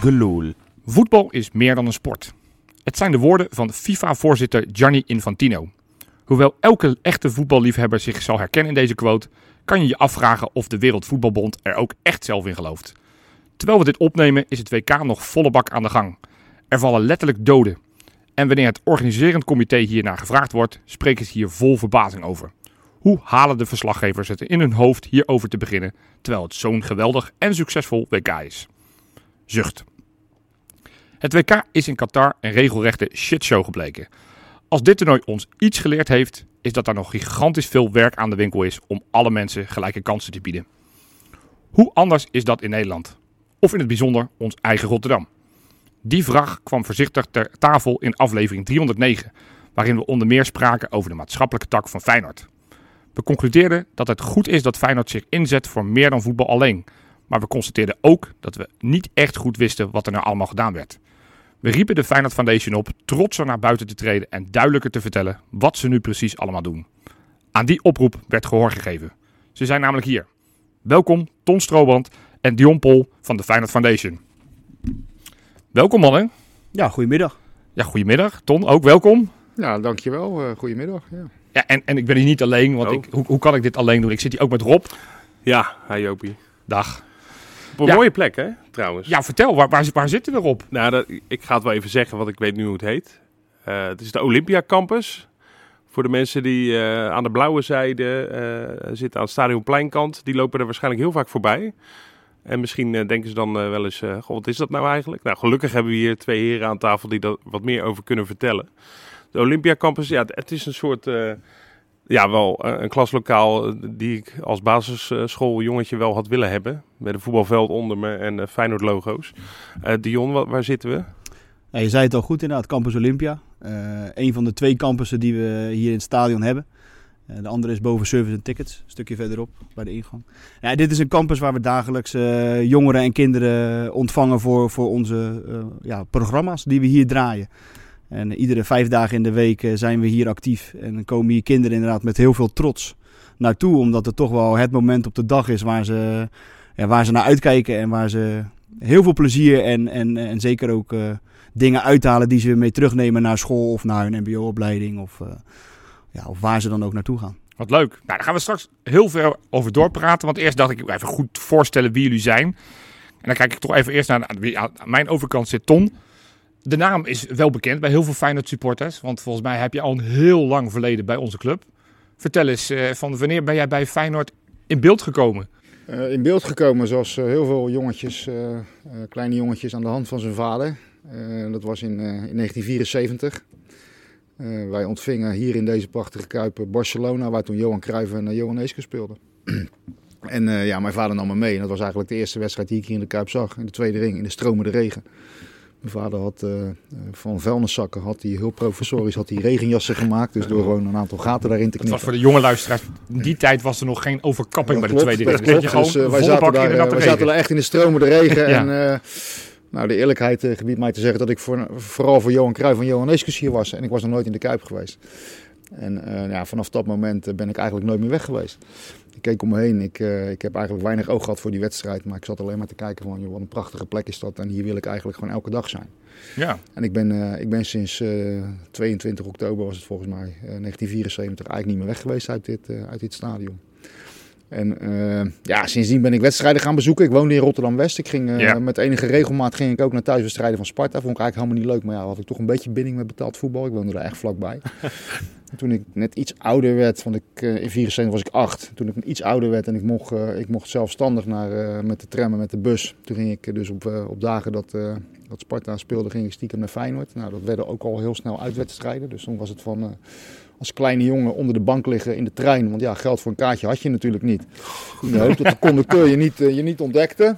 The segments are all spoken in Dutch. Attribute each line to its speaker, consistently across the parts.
Speaker 1: gelul.
Speaker 2: Voetbal is meer dan een sport. Het zijn de woorden van FIFA-voorzitter Gianni Infantino. Hoewel elke echte voetballiefhebber zich zal herkennen in deze quote, kan je je afvragen of de Wereldvoetbalbond er ook echt zelf in gelooft. Terwijl we dit opnemen is het WK nog volle bak aan de gang. Er vallen letterlijk doden. En wanneer het organiserend comité hiernaar gevraagd wordt, spreken ze hier vol verbazing over. Hoe halen de verslaggevers het in hun hoofd hierover te beginnen, terwijl het zo'n geweldig en succesvol WK is? Zucht. Het WK is in Qatar een regelrechte shitshow gebleken. Als dit toernooi ons iets geleerd heeft, is dat er nog gigantisch veel werk aan de winkel is om alle mensen gelijke kansen te bieden. Hoe anders is dat in Nederland? Of in het bijzonder ons eigen Rotterdam? Die vraag kwam voorzichtig ter tafel in aflevering 309, waarin we onder meer spraken over de maatschappelijke tak van Feyenoord. We concludeerden dat het goed is dat Feyenoord zich inzet voor meer dan voetbal alleen, maar we constateerden ook dat we niet echt goed wisten wat er nou allemaal gedaan werd. We riepen de Feyenoord Foundation op trotser naar buiten te treden en duidelijker te vertellen wat ze nu precies allemaal doen. Aan die oproep werd gehoor gegeven. Ze zijn namelijk hier. Welkom Ton Strooband en Dion Pol van de Feyenoord Foundation. Welkom mannen.
Speaker 3: Ja, goedemiddag.
Speaker 2: Ja, goedemiddag. Ton, ook welkom.
Speaker 4: Ja, dankjewel. Uh, goedemiddag. Ja.
Speaker 2: Ja, en, en ik ben hier niet alleen, want
Speaker 1: Oh.
Speaker 2: ik, hoe, hoe kan ik dit alleen doen? Ik zit hier ook met Rob.
Speaker 1: Ja, hi Jopie.
Speaker 2: Dag.
Speaker 1: Op een mooie plek, hè, trouwens.
Speaker 2: Ja, vertel, waar, waar, waar zitten we op?
Speaker 1: Nou, dat, ik ga het wel even zeggen, want ik weet nu hoe het heet. Eh, het is de Olympia Campus. Voor de mensen die eh, aan de blauwe zijde eh, zitten, aan het stadionpleinkant, die lopen er waarschijnlijk heel vaak voorbij. En misschien denken ze dan wel eens, goh, wat is dat nou eigenlijk? Nou, gelukkig hebben we hier twee heren aan tafel die daar wat meer over kunnen vertellen. De Olympia Campus, ja, het is een soort, ja, wel eh, een klaslokaal eh, die ik als basisschooljongetje wel had willen hebben. Met een voetbalveld onder me en eh, Feyenoord logo's. Dion, wa- waar zitten we?
Speaker 3: Ja, je zei het al goed inderdaad, Campus Olympia. Eh een van de twee campussen die we hier in het stadion hebben. De andere is boven Service en Tickets, een stukje verderop bij de ingang. Ja, dit is een campus waar we dagelijks jongeren en kinderen ontvangen voor, voor onze ja, programma's die we hier draaien. En iedere vijf dagen in de week eh, zijn we hier actief. En dan komen hier kinderen inderdaad met heel veel trots naartoe. Omdat het toch wel het moment op de dag is waar ze, ja, waar ze naar uitkijken. En waar ze heel veel plezier en, en, en zeker ook eh, dingen uithalen die ze mee terugnemen naar school of naar hun mbo-opleiding. Of, eh, ja, of waar ze dan ook naartoe gaan.
Speaker 2: Wat leuk. Nou, daar gaan we straks heel veel over doorpraten. Want eerst dacht ik even goed voorstellen wie jullie zijn. En dan kijk ik toch even eerst naar mijn overkant zit Ton. De naam is wel bekend bij heel veel Feyenoord supporters. Want volgens mij heb je al een heel lang verleden bij onze club. Vertel eens, eh, van wanneer ben jij bij Feyenoord in beeld gekomen?
Speaker 4: Eh, in beeld gekomen zoals eh, heel veel jongetjes, kleine jongetjes aan de hand van zijn vader. Dat was in, in 1974. Eh, wij ontvingen hier in deze prachtige Kuip Barcelona, waar toen Johan Cruijff en Johan Eeske speelden. en ja, mijn vader nam me mee en dat was eigenlijk de eerste wedstrijd die ik hier in de Kuip zag. In de tweede ring, in de stromende regen. Mijn vader had eh, eh, van vuilniszakken, had hij heel professorisch, had hij regenjassen gemaakt. Dus door gewoon een aantal gaten daarin te
Speaker 2: Het was
Speaker 4: knippen.
Speaker 2: voor de jonge luisteraars. In die tijd was er nog geen overkapping bij de tweede
Speaker 4: dat klopt. Dus, eh, wij, zaten
Speaker 2: de
Speaker 4: daar, wij
Speaker 2: regen.
Speaker 4: zaten daar echt in de stromende regen.
Speaker 2: Ja.
Speaker 4: En nou, de eerlijkheid gebiedt mij te zeggen dat ik voor, vooral voor Johan Cruijff en Johan hier was. En ik was nog nooit in de Kuip geweest. En ja, vanaf dat moment ben ik eigenlijk nooit meer weg geweest. Ik keek om me heen. Ik, eh, ik heb eigenlijk weinig oog gehad voor die wedstrijd. Maar ik zat alleen maar te kijken van, joh, wat een prachtige plek is dat. En hier wil ik eigenlijk gewoon elke dag zijn.
Speaker 2: Ja,
Speaker 4: En ik ben, eh, ik ben sinds eh, 22 oktober, was het volgens mij, eh, 1974, eigenlijk niet meer weg geweest uit dit, eh, uit dit stadion. En eh, ja, sindsdien ben ik wedstrijden gaan bezoeken. Ik woonde in Rotterdam-West. Ik ging eh,
Speaker 2: Ja.
Speaker 4: met enige regelmaat ging ik ook naar thuiswedstrijden van Sparta. Vond ik eigenlijk helemaal niet leuk, maar ja, had ik toch een beetje binding met betaald voetbal. Ik woonde daar echt vlakbij. En toen ik net iets ouder werd, want ik, eh, in 74 was ik acht. Toen ik iets ouder werd en ik mocht, eh, ik mocht zelfstandig naar, eh, met de tram en met de bus. Toen ging ik dus op, op dagen dat, dat Sparta speelde, ging ik stiekem naar Feyenoord. Nou, dat werden ook al heel snel uitwedstrijden. Dus toen was het van als kleine jongen onder de bank liggen in de trein. Want ja, geld voor een kaartje had je natuurlijk niet. In de hoop dat de conducteur je niet, je niet ontdekte.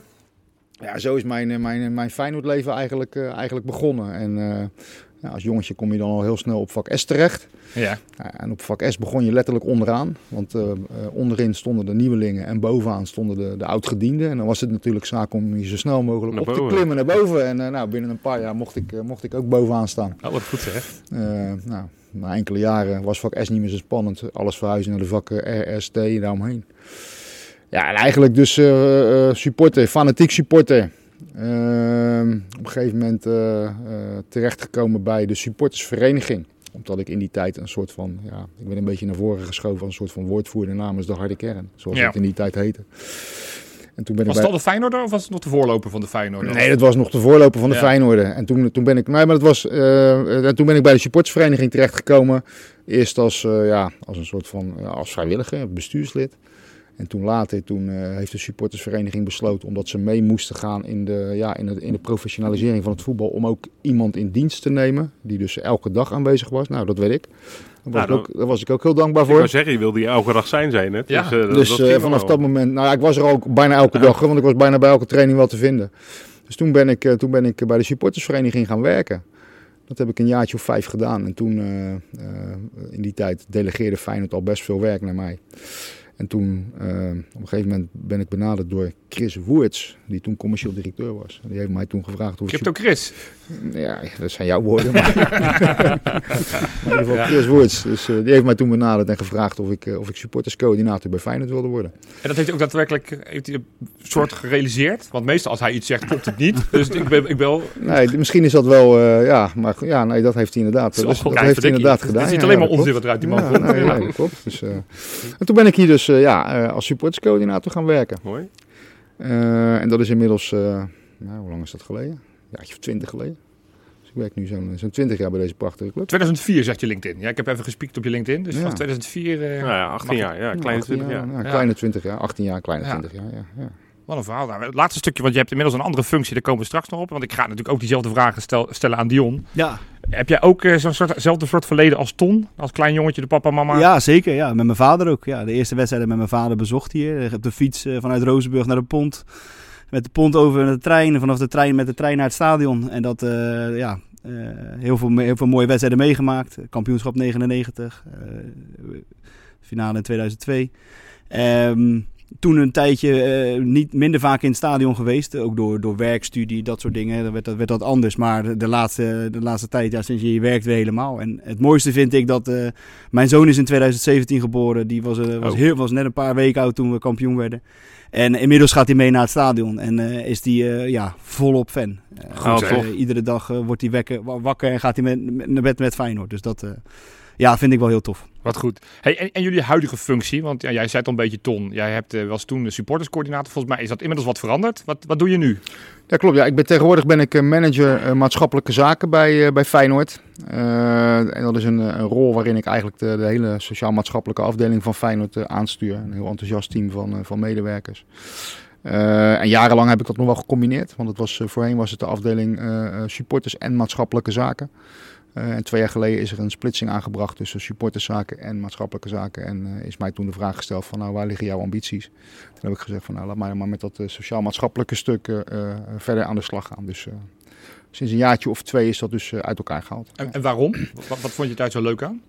Speaker 4: Ja, zo is mijn, mijn, mijn Feyenoordleven eigenlijk, eigenlijk begonnen. En ja, als jongetje kom je dan al heel snel op vak S terecht.
Speaker 2: ja.
Speaker 4: Ja, en op vak S begon je letterlijk onderaan. Want eh, eh, onderin stonden de nieuwelingen en bovenaan stonden de, de oudgedienden. En dan was het natuurlijk zaak om je zo snel mogelijk
Speaker 1: Naar
Speaker 4: op te klimmen naar boven. En eh, nou, binnen een paar jaar mocht ik, mocht ik ook bovenaan staan.
Speaker 2: Oh, wat goed zeg.
Speaker 4: Nou, na enkele jaren was vak S niet meer zo spannend. Alles verhuizen naar de vakken R, S, T en daaromheen. Ja, en eigenlijk dus supporter, fanatiek supporter. Ehm, op een gegeven moment eh, eh, terechtgekomen bij de supportersvereniging. Omdat ik in die tijd een soort van, ja, ik ben een beetje naar voren geschoven als een soort van woordvoerder namens de harde kern. Zoals
Speaker 2: Ja.
Speaker 4: het in die tijd heette. En toen ben ik
Speaker 2: Was
Speaker 4: bij...
Speaker 2: het al de Feyenoorder of was het nog de voorloper van de Feyenoorder?
Speaker 4: Nee, dat was nog de voorloper van de
Speaker 2: Ja.
Speaker 4: Feyenoorder. En toen, toen ben ik, nee, maar dat was, eh, eh, toen ben ik bij de supportersvereniging terechtgekomen. Eerst als, ja, als een soort van, ja, als vrijwilliger, bestuurslid. En toen later, toen eh, heeft de supportersvereniging besloten, omdat ze mee moesten gaan in de, ja, in, de, in de professionalisering van het voetbal, om ook iemand in dienst te nemen, die dus elke dag aanwezig was. Nou, dat weet ik. Daar was,
Speaker 1: Nou,
Speaker 4: ik, ook, daar was ik ook heel dankbaar
Speaker 1: Ik
Speaker 4: voor.
Speaker 1: wou zeggen, je wilde hier elke dag zijn, zijn het.
Speaker 2: Ja.
Speaker 1: Dus, eh,
Speaker 4: Dus
Speaker 1: dat
Speaker 4: eh, vanaf dat moment, nou ja, ik was er ook bijna elke dag, want ik was bijna bij elke training wel te vinden. Dus toen ben ik, eh, toen ben ik bij de supportersvereniging gaan werken. Dat heb ik een jaartje of vijf gedaan. En toen, eh, eh, in die tijd, delegeerde Feyenoord al best veel werk naar mij. En toen, eh, op een gegeven moment ben ik benaderd door Chris Woerts, die toen commercieel directeur was. En die heeft mij toen gevraagd ik
Speaker 2: Crypto Chris.
Speaker 4: Ja, dat zijn jouw woorden. Maar, in ieder geval Chris Woerts. Dus eh, die heeft mij toen benaderd en gevraagd of ik, eh, of ik supporterscoördinator bij Feyenoord wilde worden.
Speaker 2: En dat heeft hij ook daadwerkelijk heeft hij een soort gerealiseerd. Want meestal als hij iets zegt, klopt het niet. Dus ik ben, ik wel...
Speaker 4: Nee, misschien is dat wel, eh, ja, maar ja, nee, dat heeft hij inderdaad,
Speaker 2: Dat
Speaker 4: dat, dat heeft hij inderdaad
Speaker 2: Het
Speaker 4: gedaan.
Speaker 2: is niet
Speaker 4: ja,
Speaker 2: alleen
Speaker 4: ja,
Speaker 2: maar onzin wat er uit die man
Speaker 4: klopt.
Speaker 2: komt.
Speaker 4: Ja, nee, klopt. Dus, eh, en toen ben ik hier dus eh, ja, eh, als supporterscoördinator gaan werken.
Speaker 1: Mooi.
Speaker 4: Eh, en dat is inmiddels, eh, nou, hoe lang is dat geleden? Jaartje of twintig geleden. Dus ik werk nu zo'n zo'n twintig jaar bij deze prachtige club.
Speaker 2: 2004 zegt je LinkedIn. Ja, ik heb even gespiekt op je LinkedIn. Dus
Speaker 4: Ja.
Speaker 2: van 2004... eh,
Speaker 1: Nou ja, 18
Speaker 2: mag-
Speaker 1: jaar. Ja, kleine
Speaker 4: 18
Speaker 1: 20 jaar.
Speaker 4: Ja,
Speaker 2: Ja.
Speaker 4: kleine 20 jaar, 18 jaar, kleine
Speaker 2: Ja.
Speaker 4: 20 jaar. Ja, ja.
Speaker 2: Wat een verhaal. Nou, het laatste stukje, want je hebt inmiddels een andere functie. Daar komen we straks nog op. Want ik ga natuurlijk ook diezelfde vragen stel- stellen aan Dion.
Speaker 3: Ja,
Speaker 2: Heb jij ook eh, zo'n soortzelfde soort verleden als Ton? Als klein jongetje, de papa, mama?
Speaker 3: ja zeker. Ja. Met mijn vader ook. Ja, de eerste wedstrijden met mijn vader bezocht hier. Heb de fiets eh, vanuit Rozenburg naar de Pont. Met de Pont over de trein. Vanaf de trein met de trein naar het stadion. En dat, eh, ja, eh, heel, veel, heel veel mooie wedstrijden meegemaakt. Kampioenschap 99. eh, finale in 2002. Ehm, toen een tijdje eh, niet minder vaak in het stadion geweest. Ook door, door werkstudie, dat soort dingen. Dan werd dat, werd dat anders. Maar de, de laatste, de laatste tijd, ja, sinds je hier werkt weer helemaal. En het mooiste vind ik dat eh, mijn zoon is in 2017 geboren. Die was, eh, was,
Speaker 1: Oh.
Speaker 3: heel, was net een paar weken oud toen we kampioen werden. En inmiddels gaat hij mee naar het stadion. En is hij eh, ja, volop fan.
Speaker 1: Goed,
Speaker 3: iedere dag wordt hij wakker en gaat hij met, met, naar bed met Feyenoord. Dus dat ja, vind ik wel heel tof.
Speaker 2: Wat goed. Hey, en, en jullie huidige functie? Want ja, jij zei het al een beetje Ton. Jij hebt, eh, was toen de supporterscoördinator. Volgens mij is dat inmiddels wat veranderd. Wat, wat doe je nu?
Speaker 4: Ja, klopt. Ja. Ik ben, tegenwoordig ben ik eh, manager eh, maatschappelijke zaken bij, bij Feyenoord. Eh, en dat is een, een rol waarin ik eigenlijk de, de hele sociaal-maatschappelijke afdeling van Feyenoord aanstuur. Een heel enthousiast team van, van medewerkers. Eh, en jarenlang heb ik dat nog wel gecombineerd. Want het was, voorheen was het de afdeling supporters en maatschappelijke zaken. Eh, en twee jaar geleden is er een splitsing aangebracht tussen supporterszaken en maatschappelijke zaken. En eh, is mij toen de vraag gesteld van nou, waar liggen jouw ambities? Toen heb ik gezegd van nou, laat mij maar met dat eh, sociaal-maatschappelijke stuk verder aan de slag gaan. Dus sinds een jaartje of twee is dat dus uit elkaar gehaald.
Speaker 2: En, en waarom? Wat, wat vond je daar zo leuk aan?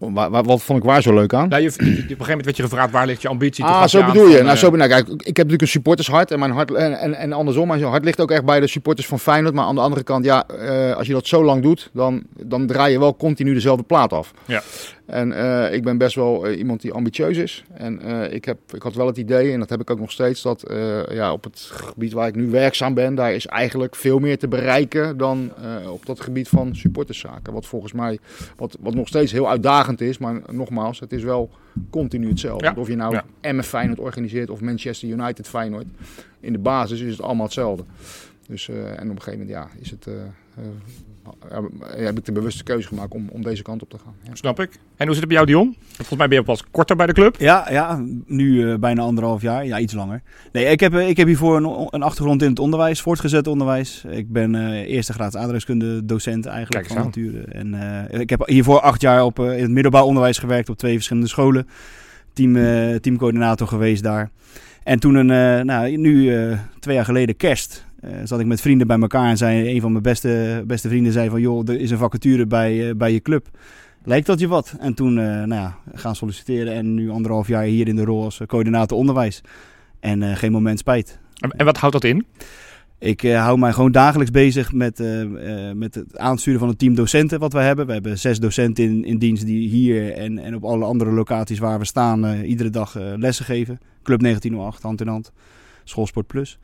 Speaker 4: Wa- wa- wat vond ik waar zo leuk aan?
Speaker 2: Nou, je, op een gegeven moment werd je gevraagd, waar ligt je ambitie?
Speaker 4: Ah,
Speaker 2: gaf
Speaker 4: zo
Speaker 2: aan
Speaker 4: bedoel je.
Speaker 2: van,
Speaker 4: Nou,
Speaker 2: eh,
Speaker 4: zo, ben- nou, kijk, ik heb natuurlijk een supportershart en, mijn hart, en, en, en andersom. Mijn hart ligt ook echt bij de supporters van Feyenoord. Maar aan de andere kant, ja, eh, als je dat zo lang doet, dan, dan draai je wel continu dezelfde plaat af.
Speaker 2: Ja.
Speaker 4: En eh, ik ben best wel eh, iemand die ambitieus is. En eh, ik, heb, ik had wel het idee, en dat heb ik ook nog steeds, dat ja, op het gebied waar ik nu werkzaam ben, daar is eigenlijk veel meer te bereiken dan op dat gebied van supporterszaken. Wat volgens mij, wat, wat nog steeds heel uitdagend is, maar nogmaals, het is wel continu hetzelfde.
Speaker 2: Ja.
Speaker 4: Of je nou
Speaker 2: Ja.
Speaker 4: Emmen Feyenoord organiseert of Manchester United Feyenoord, in de basis is het allemaal hetzelfde. Dus, en op een gegeven moment ja, is het, heb ik de bewuste keuze gemaakt om, om deze kant op te gaan. Ja.
Speaker 2: Snap ik. En hoe zit het bij jou, Dion? Volgens mij ben je pas korter bij de club.
Speaker 3: Ja, ja nu eh, bijna anderhalf jaar. Ja, iets langer. Nee, ik heb, eh, ik heb hiervoor een, een achtergrond in het onderwijs, voortgezet onderwijs. Ik ben eh, eerste graads aardrijkskunde docent eigenlijk van nature. En eh, ik heb hiervoor acht jaar op, eh, in het middelbaar onderwijs gewerkt op twee verschillende scholen. Team, eh, teamcoördinator geweest daar. En toen, een, eh, nou, nu eh, twee jaar geleden kerst, eh, zat ik met vrienden bij elkaar en zei een van mijn beste, beste vrienden zei van joh, er is een vacature bij, eh, bij je club. Lijkt dat je wat? En toen eh, nou ja, gaan solliciteren en nu anderhalf jaar hier in de rol als coördinator onderwijs. En geen moment spijt.
Speaker 2: En, wat houdt dat in?
Speaker 3: Ik hou mij gewoon dagelijks bezig met, met het aansturen van het team docenten wat we hebben. We hebben zes docenten in, in dienst die hier en, en op alle andere locaties waar we staan iedere dag lessen geven. Club 1908, hand in hand. Schoolsport Plus.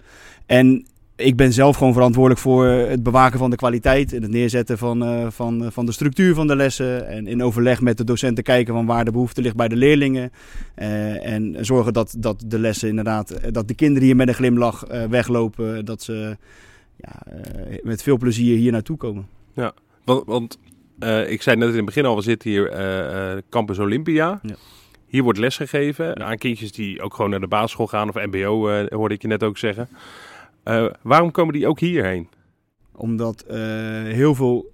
Speaker 3: En ik ben zelf gewoon verantwoordelijk voor het bewaken van de kwaliteit. En het neerzetten van, uh, van, van de structuur van de lessen. En in overleg met de docenten kijken van waar de behoefte ligt bij de leerlingen. Uh, en zorgen dat, dat de lessen inderdaad, dat de kinderen hier met een glimlach weglopen. Dat ze ja, met veel plezier hier naartoe komen.
Speaker 1: Ja, want, want ik zei net in het begin al, we zitten hier Campus Olympia. Ja. Hier wordt lesgegeven aan kindjes die ook gewoon naar de basisschool gaan of mbo, hoorde ik je net ook zeggen. Uh, waarom komen die ook hierheen?
Speaker 3: Omdat uh, heel, veel,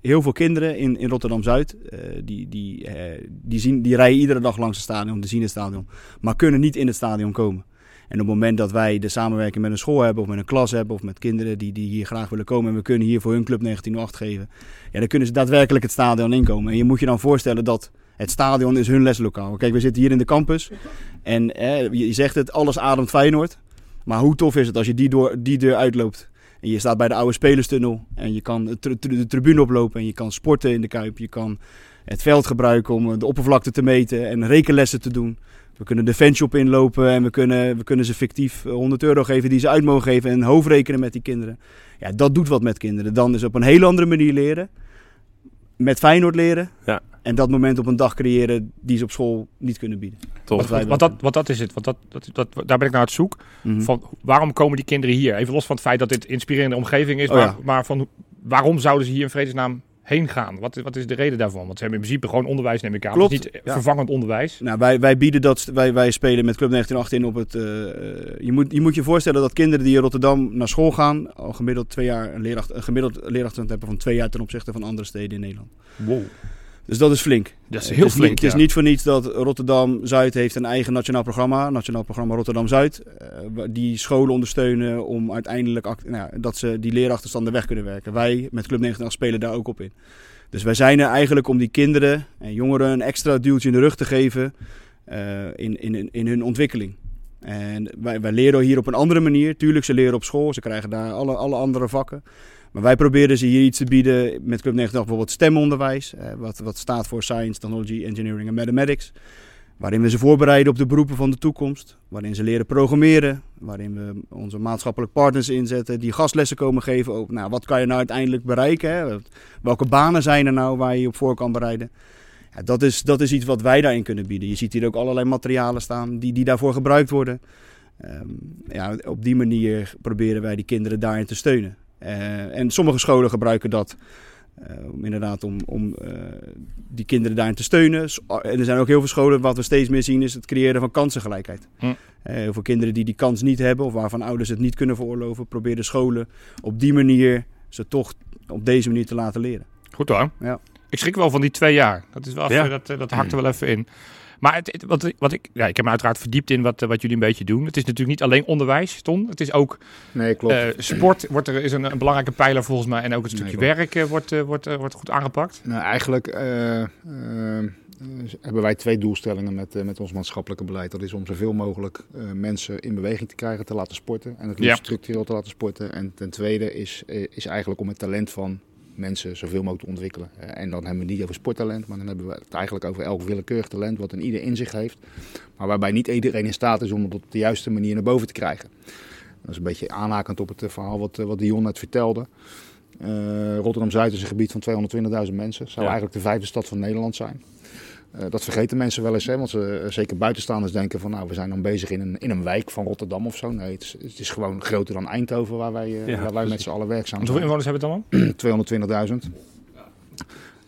Speaker 3: heel veel kinderen in, in Rotterdam-Zuid, uh, die, die, die, zien, die rijden iedere dag langs het stadion, te zien het stadion, maar kunnen niet in het stadion komen. En op het moment dat wij de samenwerking met een school hebben, of met een klas hebben, of met kinderen die, die hier graag willen komen, en we kunnen hier voor hun club 1908 geven, ja, dan kunnen ze daadwerkelijk het stadion inkomen. En je moet je dan voorstellen dat het stadion is hun leslokaal. Kijk, we zitten hier in de campus en eh, je zegt het, alles ademt Feyenoord. Maar hoe tof is het als je die, door, die deur uitloopt. En je staat bij de oude spelerstunnel. En je kan de tribune oplopen. En je kan sporten in de kuip. Je kan het veld gebruiken om de oppervlakte te meten. En rekenlessen te doen. We kunnen de fanshop inlopen. En we kunnen, we kunnen ze fictief 100 euro geven die ze uit mogen geven. En hoofdrekenen met die kinderen. Ja, dat doet wat met kinderen. Dan is op een hele andere manier leren. Met Feyenoord leren.
Speaker 1: Ja.
Speaker 3: En dat moment op een dag creëren die ze op school niet kunnen bieden.
Speaker 2: Toch? Want, wat, dat, wat dat is het. Want dat, dat, dat, daar ben ik naar het zoek. Mm van, waarom komen die kinderen hier? Even los van het feit dat dit inspirerende omgeving is. Oh, maar, ja. maar van, waarom zouden ze hier in vredesnaam heen gaan? Wat, wat is de reden daarvan? Want ze hebben in principe gewoon onderwijs, neem ik aan. Klopt. niet vervangend onderwijs.
Speaker 3: Nou, wij, wij bieden dat, wij, wij spelen met Club 1918 op het... Uh, je, moet, je moet je voorstellen dat kinderen die in Rotterdam naar school gaan... al gemiddeld twee jaar een, leeracht, een gemiddeld leerachterstand hebben van twee jaar ten opzichte van andere steden in Nederland.
Speaker 2: Wow.
Speaker 3: Dus dat is flink.
Speaker 2: Dat is heel het flink.
Speaker 3: Niet, het is niet voor niets dat Rotterdam Zuid heeft een eigen nationaal programma, nationaal programma Rotterdam Zuid, uh, die scholen ondersteunen om uiteindelijk nou, dat ze die leerachterstanden weg kunnen werken. Wij met Club 90 spelen daar ook op in. Dus wij zijn er eigenlijk om die kinderen en jongeren een extra duwtje in de rug te geven uh, in, in, in hun ontwikkeling. En wij, wij leren hier op een andere manier. Tuurlijk, ze leren op school, ze krijgen daar alle, alle andere vakken. Maar wij proberen ze hier iets te bieden met Club 90 bijvoorbeeld stemonderwijs. Eh, wat, wat staat voor Science, Technology, Engineering en Mathematics. Waarin we ze voorbereiden op de beroepen van de toekomst. Waarin ze leren programmeren. Waarin we onze maatschappelijk partners inzetten die gastlessen komen geven. Over nou, wat kan je nou uiteindelijk bereiken? Hè? Welke banen zijn er nou waar je je op voor kan bereiden? Ja, dat, is, dat is iets wat wij daarin kunnen bieden. Je ziet hier ook allerlei materialen staan die, die daarvoor gebruikt worden. Um, ja, op die manier proberen wij die kinderen daarin te steunen. Uh, en sommige scholen gebruiken dat uh, om inderdaad om, om uh, die kinderen daarin te steunen. En er zijn ook heel veel scholen, wat we steeds meer zien, is het creëren van kansengelijkheid. Hm. heel veel kinderen die die kans niet hebben of waarvan ouders het niet kunnen veroorloven, proberen scholen op die manier ze toch op deze manier te laten leren.
Speaker 2: Goed hoor.
Speaker 3: Ja.
Speaker 2: Ik schrik wel van die twee jaar. Dat, is wel even, dat, dat hakt er wel even in. Maar het, wat, wat ik, ja, ik heb me uiteraard verdiept in wat, wat jullie een beetje doen. Het is natuurlijk niet alleen onderwijs, Ton. Het is ook
Speaker 4: nee, klopt. Uh,
Speaker 2: sport wordt er, is een, een, belangrijke pijler volgens mij. En ook het stukje nee, werk uh, wordt, uh, wordt, wordt goed aangepakt.
Speaker 4: Nou, eigenlijk hebben wij twee doelstellingen met, met ons maatschappelijke beleid. Dat is om zoveel mogelijk mensen in beweging te krijgen, te laten sporten. En het liefst ja. structureel te laten sporten. En ten tweede is, is eigenlijk om het talent van mensen zoveel mogelijk te ontwikkelen. Uh, en dan hebben we niet over sporttalent, maar dan hebben we het eigenlijk over elk willekeurig talent wat een ieder in zich heeft. Maar waarbij niet iedereen in staat is om het op de juiste manier naar boven te krijgen. Dat is een beetje aanhakend op het eh, verhaal wat, wat Dion net vertelde. Uh, Rotterdam-Zuid is een gebied van 220.000 mensen. Zou ja. eigenlijk de vijfde stad van Nederland zijn. Uh, dat vergeten mensen wel eens, hè, want ze, zeker buitenstaanders denken van nou we zijn dan bezig in een, in een wijk van Rotterdam of zo. Nee, het is, het is gewoon groter dan Eindhoven waar wij, uh, ja, waar wij met z'n allen werkzaam
Speaker 2: zijn. Hoeveel inwoners hebben het
Speaker 4: dan? 220.000.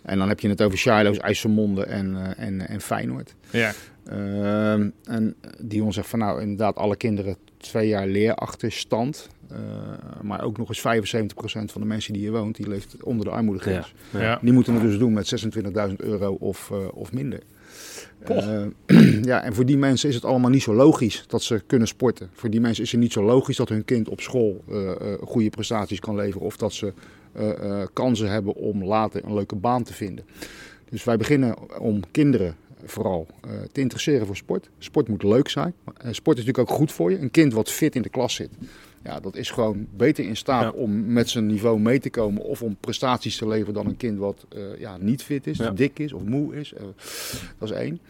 Speaker 4: En dan heb je het over Shiloh's, IJsselmonde en, en, en Feyenoord.
Speaker 2: Ja.
Speaker 4: en Dion zegt van nou inderdaad alle kinderen twee jaar leerachterstand. Uh, maar ook nog eens 75% van de mensen die hier woont, die leeft onder de armoedegrens.
Speaker 2: Ja. Ja.
Speaker 4: Die moeten het dus doen met 26.000 euro of, uh, of minder. Uh, ja, en voor die mensen is het allemaal niet zo logisch dat ze kunnen sporten. Voor die mensen is het niet zo logisch dat hun kind op school goede prestaties kan leveren. Of dat ze kansen hebben om later een leuke baan te vinden. Dus wij beginnen om kinderen vooral uh, te interesseren voor sport. Sport moet leuk zijn. Uh, sport is natuurlijk ook goed voor je. Een kind wat fit in de klas zit, ja, dat is gewoon beter in staat ja. om met zijn niveau mee te komen of om prestaties te leveren dan een kind wat uh, ja, niet fit is, ja. dik is of moe is. dat is één.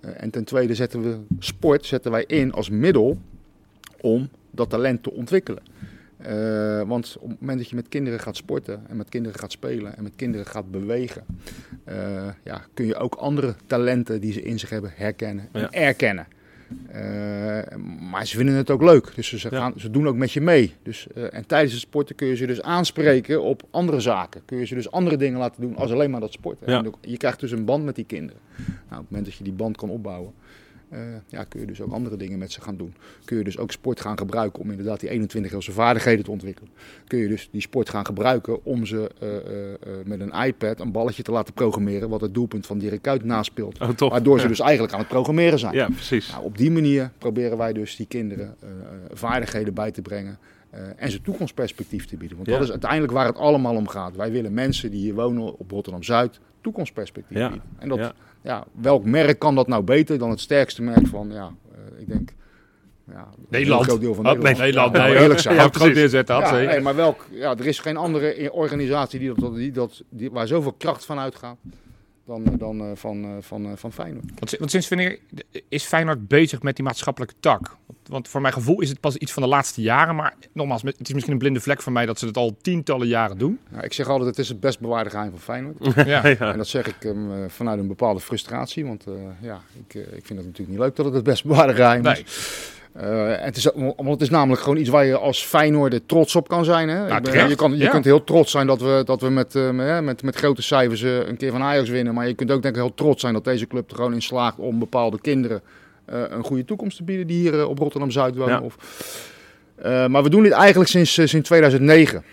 Speaker 4: en ten tweede zetten we sport zetten wij in als middel om dat talent te ontwikkelen. Eh, want op het moment dat je met kinderen gaat sporten en met kinderen gaat spelen en met kinderen gaat bewegen, eh, ja, kun je ook andere talenten die ze in zich hebben herkennen en
Speaker 1: Ja.
Speaker 4: erkennen. Eh, maar ze vinden het ook leuk, dus ze,
Speaker 1: Ja.
Speaker 4: gaan, ze doen ook met je mee. Dus, eh, en tijdens het sporten kun je ze dus aanspreken op andere zaken. Kun je ze dus andere dingen laten doen als alleen maar dat sporten.
Speaker 1: Ja.
Speaker 4: En je krijgt dus een band met die kinderen. Nou, op het moment dat je die band kan opbouwen, ja, kun je dus ook andere dingen met ze gaan doen. Kun je dus ook sport gaan gebruiken om inderdaad die 21 jaar vaardigheden te ontwikkelen. Kun je dus die sport gaan gebruiken om ze eh, eh, eh, met een iPad een balletje te laten programmeren wat het doelpunt van Dirk Kuyt naspeelt.
Speaker 1: Oh?
Speaker 4: Waardoor ze
Speaker 1: Ja.
Speaker 4: dus eigenlijk aan het programmeren zijn.
Speaker 1: Ja, precies.
Speaker 4: Nou, op die manier proberen wij dus die kinderen eh, eh, vaardigheden bij te brengen. eh, en ze toekomstperspectief te bieden. Want
Speaker 1: Ja.
Speaker 4: dat is uiteindelijk waar het allemaal om gaat. Wij willen mensen die hier wonen op Rotterdam-Zuid toekomstperspectief
Speaker 1: Ja.
Speaker 4: bieden. En dat,
Speaker 1: Ja.
Speaker 4: Ja. welk merk kan dat nou beter dan het sterkste merk van, ja, eh, ik denk... Ja,
Speaker 2: Nederland.
Speaker 4: Een groot deel van
Speaker 2: Oh,
Speaker 4: Nederland.
Speaker 2: nee, Nederland.
Speaker 4: Ja,
Speaker 2: Nee,
Speaker 4: eerlijk zijn.
Speaker 2: Ja, groot
Speaker 1: precies.
Speaker 2: neerzetten, had
Speaker 4: Ja, nee, maar welk, ja, er is geen andere organisatie die dat, die dat, die, waar zoveel kracht van uitgaat dan, dan eh, van, eh, van, eh, van Feyenoord.
Speaker 2: Want, want sinds wanneer is Feyenoord bezig met die maatschappelijke tak? Want voor mijn gevoel is het pas iets van de laatste jaren. Maar nogmaals, het is misschien een blinde vlek van mij dat ze het al tientallen jaren doen.
Speaker 4: Nou, ik zeg altijd, het is het best bewaarde geheim van Feyenoord.
Speaker 2: Ja.
Speaker 1: Ja.
Speaker 4: En dat zeg ik hem eh, vanuit een bepaalde frustratie. Want eh, ja, ik, eh, ik vind het natuurlijk niet leuk dat het het best bewaarde geheim
Speaker 2: Nee.
Speaker 4: is. Eh, en het is. Want het is namelijk gewoon iets waar je als Feyenoorder trots op kan zijn. Hè? Ben- je kan, je
Speaker 2: Ja.
Speaker 4: kunt heel trots zijn dat we, dat we met, eh, met, met, met grote cijfers een keer van Ajax winnen. Maar je kunt ook denk ik heel trots zijn dat deze club er gewoon in slaagt om bepaalde kinderen een goede toekomst te bieden die hier eh, op Rotterdam-Zuid wonen.
Speaker 1: Ja.
Speaker 4: Of, Eh, maar we doen dit eigenlijk sinds, eh, sinds 2009.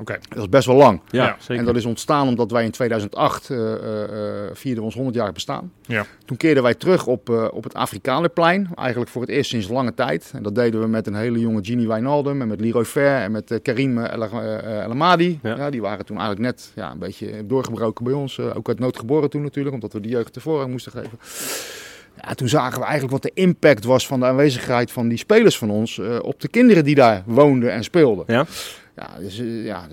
Speaker 2: Oké.
Speaker 4: Dat is best wel lang.
Speaker 1: Ja,
Speaker 2: Ja.
Speaker 1: zeker.
Speaker 4: En dat is ontstaan omdat wij in 2008 eh, eh, eh, vierden ons 100 jaar bestaan.
Speaker 2: Ja.
Speaker 4: Toen keerden wij terug op, eh, op het Afrikanerplein. Eigenlijk voor het eerst sinds lange tijd. En dat deden we met een hele jonge Gini Wijnaldum en met Leroy Fer en met eh, Karim El, eh, El Amadi.
Speaker 1: Ja.
Speaker 4: Ja. die waren toen eigenlijk net ja, een beetje doorgebroken bij ons. Eh, ook uit nood geboren toen natuurlijk, omdat we de jeugd de voorrang moesten geven. Ja, toen zagen we eigenlijk wat de impact was van de aanwezigheid van die spelers van ons eh, op de kinderen die daar woonden en speelden.
Speaker 1: Ja.
Speaker 4: Ja, dus, eh, ja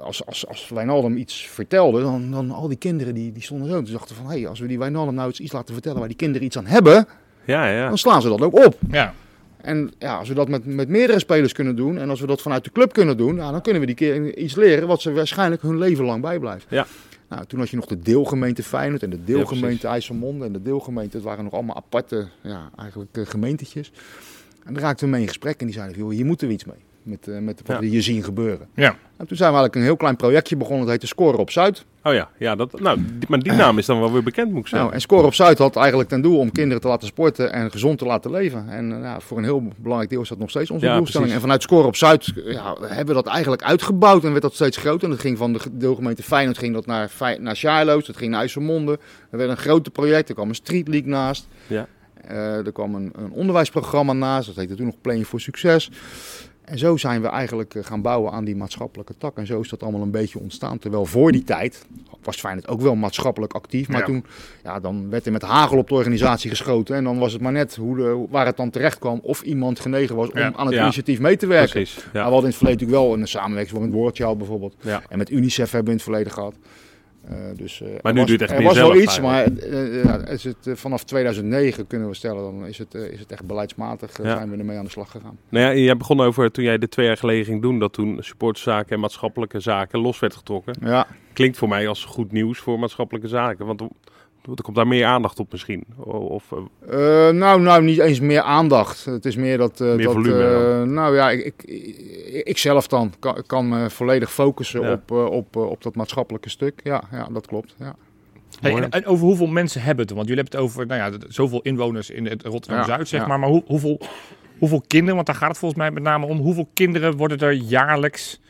Speaker 4: als, als, als Wijnaldum iets vertelde, dan, dan al die kinderen die, die stonden zo. Toen dachten van, hé, hey, als we die Wijnaldum nou iets, iets laten vertellen waar die kinderen iets aan hebben,
Speaker 1: Ja, ja.
Speaker 4: dan slaan ze dat ook op.
Speaker 2: Ja.
Speaker 4: En ja, als we dat met, met meerdere spelers kunnen doen en als we dat vanuit de club kunnen doen, ja, dan kunnen we die keer iets leren wat ze waarschijnlijk hun leven lang bijblijft.
Speaker 1: Ja.
Speaker 4: Nou, toen had je nog de deelgemeente Feyenoord en de deelgemeente. IJsselmonde en de deelgemeente, het waren nog allemaal aparte, ja, eigenlijk eh, gemeentetjes. En daar raakten we mee in gesprek en die zeiden, joh, hier moeten we iets mee. Met, eh, met wat
Speaker 1: Ja.
Speaker 4: we hier zien gebeuren.
Speaker 2: Ja.
Speaker 4: En toen zijn we eigenlijk een heel klein projectje begonnen, dat heette Scoren op Zuid.
Speaker 1: Oh ja, ja dat, nou, die- maar die naam is dan wel weer bekend, moet ik zeggen.
Speaker 4: Nou, en Scoren op Zuid had eigenlijk ten doel om kinderen te laten sporten en gezond te laten leven. En eh, ja, voor een heel belangrijk deel is dat nog steeds onze
Speaker 1: Ja,
Speaker 4: doelstelling.
Speaker 1: precies.
Speaker 4: En vanuit Scoren op Zuid ja, hebben we dat eigenlijk uitgebouwd en werd dat steeds groter. En dat ging van de deelgemeente Feyenoord ging dat naar, naar dat ging naar IJsselmonde. Er werd een groot project, er kwam een street league naast.
Speaker 1: Ja.
Speaker 4: Eh, er kwam een, een onderwijsprogramma naast, dat heette toen nog Playing for Succes. En zo zijn we eigenlijk eh, gaan bouwen aan die maatschappelijke tak. En zo is dat allemaal een beetje ontstaan. Terwijl voor die tijd was Feyenoord ook wel maatschappelijk actief. Maar
Speaker 2: Ja.
Speaker 4: toen ja, dan werd er met hagel op de organisatie geschoten. En dan was het maar net hoe de, waar het dan terecht kwam. Of iemand genegen was om
Speaker 2: Ja.
Speaker 4: aan het
Speaker 1: Ja.
Speaker 4: initiatief mee te werken.
Speaker 1: Precies.
Speaker 4: Maar we hadden in het verleden natuurlijk wel een samenwerking met World bijvoorbeeld.
Speaker 1: Ja.
Speaker 4: En met UNICEF hebben we in het verleden gehad. Eh, dus, eh,
Speaker 1: Maar nu
Speaker 4: was,
Speaker 1: doe je het echt
Speaker 4: er was wel iets, maar eh, is het, vanaf 2009 kunnen we stellen, dan is het, is het echt beleidsmatig
Speaker 1: Ja.
Speaker 4: zijn we ermee aan de slag gegaan.
Speaker 1: Nou ja, jij begon over toen jij dit twee jaar geleden ging doen, dat toen supporterszaken en maatschappelijke zaken los werd getrokken.
Speaker 4: Ja,
Speaker 1: Klinkt voor mij als goed nieuws voor maatschappelijke zaken, want er komt daar meer aandacht op misschien. Of, eh,
Speaker 4: Eh, nou, nou, niet eens meer aandacht. Het is meer dat. eh,
Speaker 1: Meer
Speaker 4: dat
Speaker 1: volume
Speaker 4: eh, nou ja, ik, ik, ik zelf dan kan, kan me volledig focussen
Speaker 1: Ja.
Speaker 4: op, eh, op, eh, op dat maatschappelijke stuk. Ja, ja dat klopt. Ja.
Speaker 2: Hey, en, en over hoeveel mensen hebben het? Want jullie hebben het over nou ja, zoveel inwoners in het Rotterdam-Zuid, zeg
Speaker 4: Ja.
Speaker 2: maar. Maar hoe, hoeveel, hoeveel kinderen, want daar gaat het volgens mij met name om. Hoeveel kinderen worden er jaarlijks,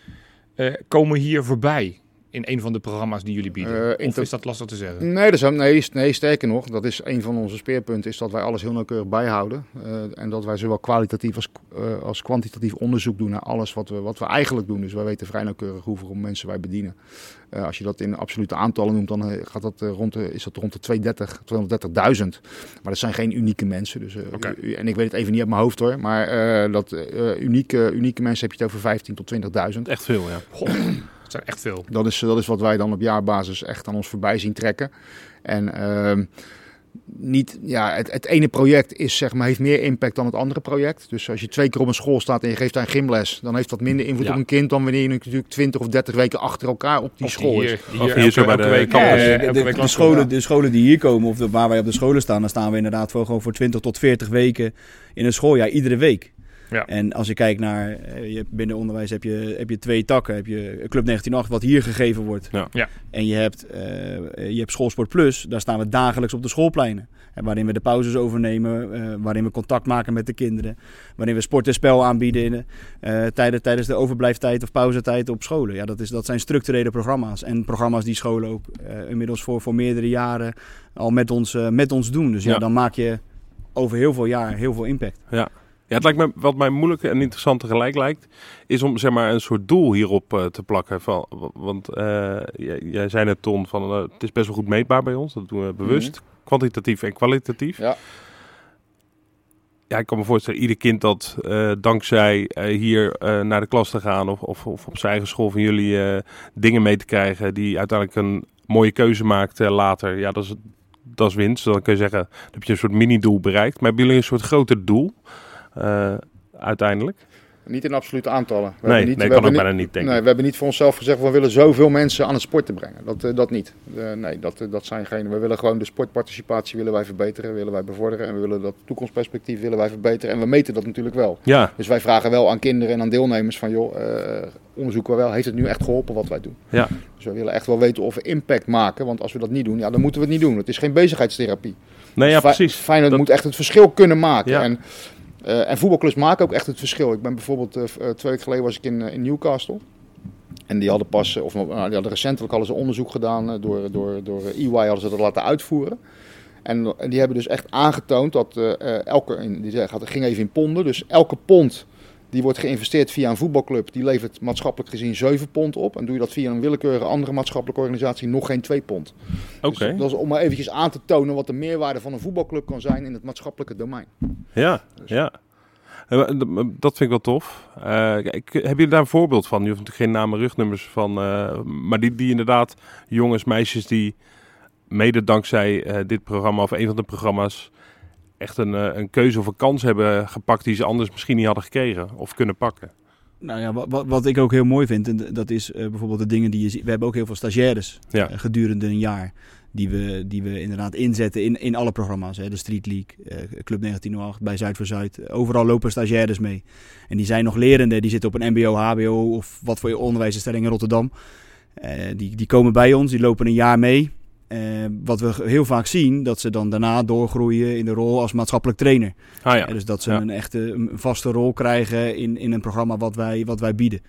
Speaker 2: eh, komen hier voorbij in een van de programma's die jullie bieden?
Speaker 4: Eh,
Speaker 2: of is dat lastig te zeggen?
Speaker 4: Nee, dat is, nee, nee, sterker nog, dat is een van onze speerpunten, is dat wij alles heel nauwkeurig bijhouden. Eh, en dat wij zowel kwalitatief als, eh, als kwantitatief onderzoek doen naar alles wat we, wat we eigenlijk doen. Dus wij weten vrij nauwkeurig hoeveel mensen wij bedienen. Eh, als je dat in absolute aantallen noemt, dan gaat dat, rond de, is dat rond de 230, 230.000. Maar dat zijn geen unieke mensen. Dus, eh, u- en ik weet het even niet uit mijn hoofd hoor. Maar eh, dat, eh, unieke, unieke mensen heb je het over 15 tot 20.000.
Speaker 1: echt veel, ja.
Speaker 2: Dat zijn echt veel.
Speaker 4: Dat is, dat is wat wij dan op jaarbasis echt aan ons voorbij zien trekken. En ehm, niet, ja, het, het ene project is, zeg maar, heeft meer impact dan het andere project. Dus als je twee keer op een school staat en je geeft daar een gymles, dan heeft dat minder invloed
Speaker 2: Ja.
Speaker 4: op een kind dan wanneer je natuurlijk 20 of 30 weken achter elkaar op die
Speaker 2: Of
Speaker 4: school is.
Speaker 2: hier,
Speaker 1: Of
Speaker 2: hier,
Speaker 1: hier
Speaker 2: elke,
Speaker 1: zo bij
Speaker 2: elke
Speaker 1: de
Speaker 2: week,
Speaker 3: Ja, de,
Speaker 2: week
Speaker 3: de, scholen, de scholen die hier komen, of de- waar wij op de scholen staan, dan staan we inderdaad voor, gewoon voor 20 tot 40 weken in een schooljaar, iedere week.
Speaker 2: Ja.
Speaker 3: En als je kijkt naar, eh, je hebt binnen onderwijs heb je, heb je twee takken. Heb je Club 1908, wat hier gegeven wordt.
Speaker 1: Ja.
Speaker 2: Ja.
Speaker 3: En je hebt, eh, je hebt Schoolsport Plus, daar staan we dagelijks op de schoolpleinen. En waarin we de pauzes overnemen, eh, waarin we contact maken met de kinderen. Waarin we sport en spel aanbieden in, eh, tijdens, tijdens de overblijftijd of pauzetijd op scholen. Ja, dat, is, dat zijn structurele programma's. En programma's die scholen ook eh, inmiddels voor, voor meerdere jaren al met ons, eh, met ons doen. Dus ja,
Speaker 1: Ja.
Speaker 3: dan maak je over heel veel jaar heel veel impact.
Speaker 1: Ja, het lijkt me, wat mij moeilijk en interessant tegelijk lijkt, is om zeg maar een soort doel hierop eh, te plakken. Van, want eh, jij, jij zei net, Ton, van eh, het is best wel goed meetbaar bij ons. Dat doen we bewust. Kwantitatief en kwalitatief.
Speaker 4: Ja.
Speaker 1: Ja, ik kan me voorstellen, ieder kind dat dankzij hier naar de klas te gaan of, of, of op zijn eigen school van jullie dingen mee te krijgen die uiteindelijk een mooie keuze maakt later. Ja, dat is, dat is winst. Dan kun je zeggen, dan heb je een soort mini-doel bereikt. Maar hebben jullie een soort groter doel uiteindelijk?
Speaker 4: Niet in absolute aantallen. We
Speaker 1: Nee,
Speaker 4: niet,
Speaker 1: nee
Speaker 4: we
Speaker 1: kan ook bijna niet, denk
Speaker 4: nee, we hebben niet voor onszelf gezegd, we willen zoveel mensen aan het sporten brengen. Dat, eh, dat niet. Eh, nee, dat, eh, dat zijn geen. We willen gewoon de sportparticipatie willen wij verbeteren, willen wij bevorderen. En we willen dat toekomstperspectief willen wij verbeteren. En we meten dat natuurlijk wel.
Speaker 1: Ja,
Speaker 4: Dus wij vragen wel aan kinderen en aan deelnemers van, joh, eh, onderzoeken we wel, heeft het nu echt geholpen wat wij doen?
Speaker 1: ja,
Speaker 4: Dus we willen echt wel weten of we impact maken. Want als we dat niet doen, ja, dan moeten we het niet doen. Het is geen bezigheidstherapie.
Speaker 1: nee, ja,
Speaker 4: Fi-
Speaker 1: precies.
Speaker 4: Feyenoord
Speaker 1: Dat-
Speaker 4: moet echt het verschil kunnen maken.
Speaker 1: Ja.
Speaker 4: En, eh, en voetbalclubs maken ook echt het verschil. Ik ben bijvoorbeeld, eh, eh, twee weken geleden was ik in, in Newcastle. En die hadden pas, of nou, die hadden recentelijk hadden ze onderzoek gedaan door, door, door EY hadden ze dat laten uitvoeren. En, die hebben dus echt aangetoond dat elke, die het ging even in ponden, dus elke pond die wordt geïnvesteerd via een voetbalclub, die levert maatschappelijk gezien 7 pond op. En doe je dat via een willekeurige andere maatschappelijke organisatie, nog geen 2 pond.
Speaker 1: Oké,
Speaker 4: Dus dat is om maar eventjes aan te tonen wat de meerwaarde van een voetbalclub kan zijn in het maatschappelijke domein.
Speaker 1: ja, ja. Eh, d- Dat vind ik wel tof. Eh, kijk, hebben jullie daar een voorbeeld van? Je hoeft natuurlijk geen namen, rugnummers van. eh, maar die, die inderdaad, jongens, meisjes die mede dankzij eh, dit programma of een van de programma's echt een, eh, een keuze of een kans hebben gepakt die ze anders misschien niet hadden gekregen of kunnen pakken.
Speaker 3: Nou ja, wat, wat, ik ook heel mooi vind, en dat is eh, bijvoorbeeld de dingen die je ziet. We hebben ook heel veel stagiaires
Speaker 1: Ja.
Speaker 3: eh, gedurende een jaar. Die we, die we inderdaad inzetten in, in alle programma's. Hè. De Street League, Club 1908, bij Zuid voor Zuid. Overal lopen stagiaires mee. En die zijn nog lerende. Die zitten op een mbo, hbo of wat voor onderwijsinstelling in Rotterdam. Die, die komen bij ons, die lopen een jaar mee. Eh, wat we heel vaak zien, dat ze dan daarna doorgroeien in de rol als maatschappelijk trainer.
Speaker 1: Ah ja,
Speaker 3: Ja, dus dat ze
Speaker 1: Ja.
Speaker 3: een echte een vaste rol krijgen in, in een programma wat wij, wat wij bieden.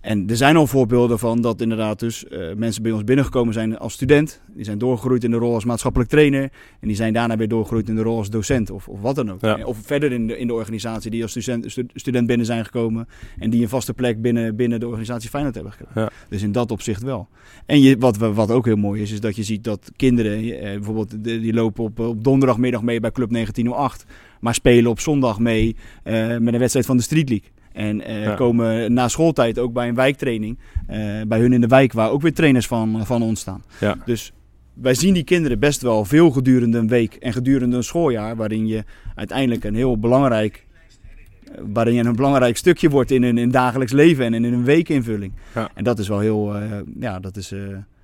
Speaker 3: En er zijn al voorbeelden van dat inderdaad dus eh, mensen bij ons binnengekomen zijn als student. Die zijn doorgegroeid in de rol als maatschappelijk trainer. En die zijn daarna weer doorgegroeid in de rol als docent of, of wat dan ook.
Speaker 1: Ja.
Speaker 3: Of verder in de, in de organisatie die als student, stu- student binnen zijn gekomen. En die een vaste plek binnen, binnen de organisatie Feyenoord hebben gekregen.
Speaker 1: Ja.
Speaker 3: Dus in dat opzicht wel. En je, wat, wat ook heel mooi is, is dat je ziet dat kinderen, eh, bijvoorbeeld die lopen op, op donderdagmiddag mee bij Club 1908. Maar spelen op zondag mee eh, met een wedstrijd van de Street League. En eh,
Speaker 1: Ja.
Speaker 3: komen na schooltijd ook bij een wijktraining. eh, bij hun in de wijk, waar ook weer trainers van, van ons staan.
Speaker 1: Ja.
Speaker 3: Dus wij zien die kinderen best wel veel gedurende een week en gedurende een schooljaar. Waarin je uiteindelijk een heel belangrijk. eh, Waarin je een belangrijk stukje wordt in hun in dagelijks leven en in hun weekinvulling.
Speaker 1: Ja.
Speaker 3: En dat is wel heel, eh, ja, dat is, eh,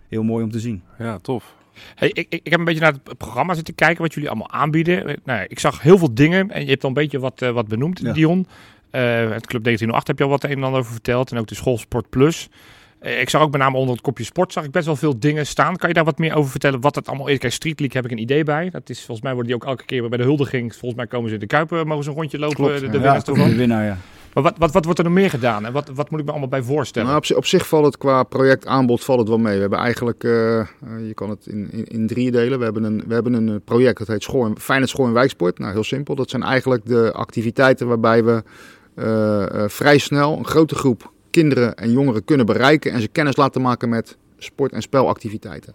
Speaker 3: heel mooi om te zien.
Speaker 1: ja, tof.
Speaker 2: Hey, ik, ik, heb een beetje naar het programma zitten kijken wat jullie allemaal aanbieden. Eh, Nou, ik zag heel veel dingen en je hebt al een beetje wat, eh, wat benoemd,
Speaker 3: Ja.
Speaker 2: Dion. Eh, het Club 1908 heb je al wat een en ander over verteld en ook de Schoolsport Plus. Eh, ik zag ook met name onder het kopje sport zag ik best wel veel dingen staan. Kan je daar wat meer over vertellen wat het allemaal is? Kijk, Street League heb ik een idee bij. Dat is volgens mij worden die ook elke keer bij de huldiging. Volgens mij komen ze in de Kuipen, mogen ze een rondje lopen,
Speaker 4: Klopt,
Speaker 2: de, de
Speaker 4: ja.
Speaker 3: de winnaar, ja.
Speaker 2: Maar wat, wat, wat wordt er nog meer gedaan en wat, wat moet ik me allemaal bij voorstellen?
Speaker 4: Nou, op, zi- op zich valt het qua projectaanbod valt het wel mee. We hebben eigenlijk, eh, je kan het in, in, in drie delen. We hebben een, we hebben een project dat heet school en, Feyenoord School en Wijksport. Nou, heel simpel. Dat zijn eigenlijk de activiteiten waarbij we vrij snel een grote groep kinderen en jongeren kunnen bereiken en ze kennis laten maken met sport- en spelactiviteiten.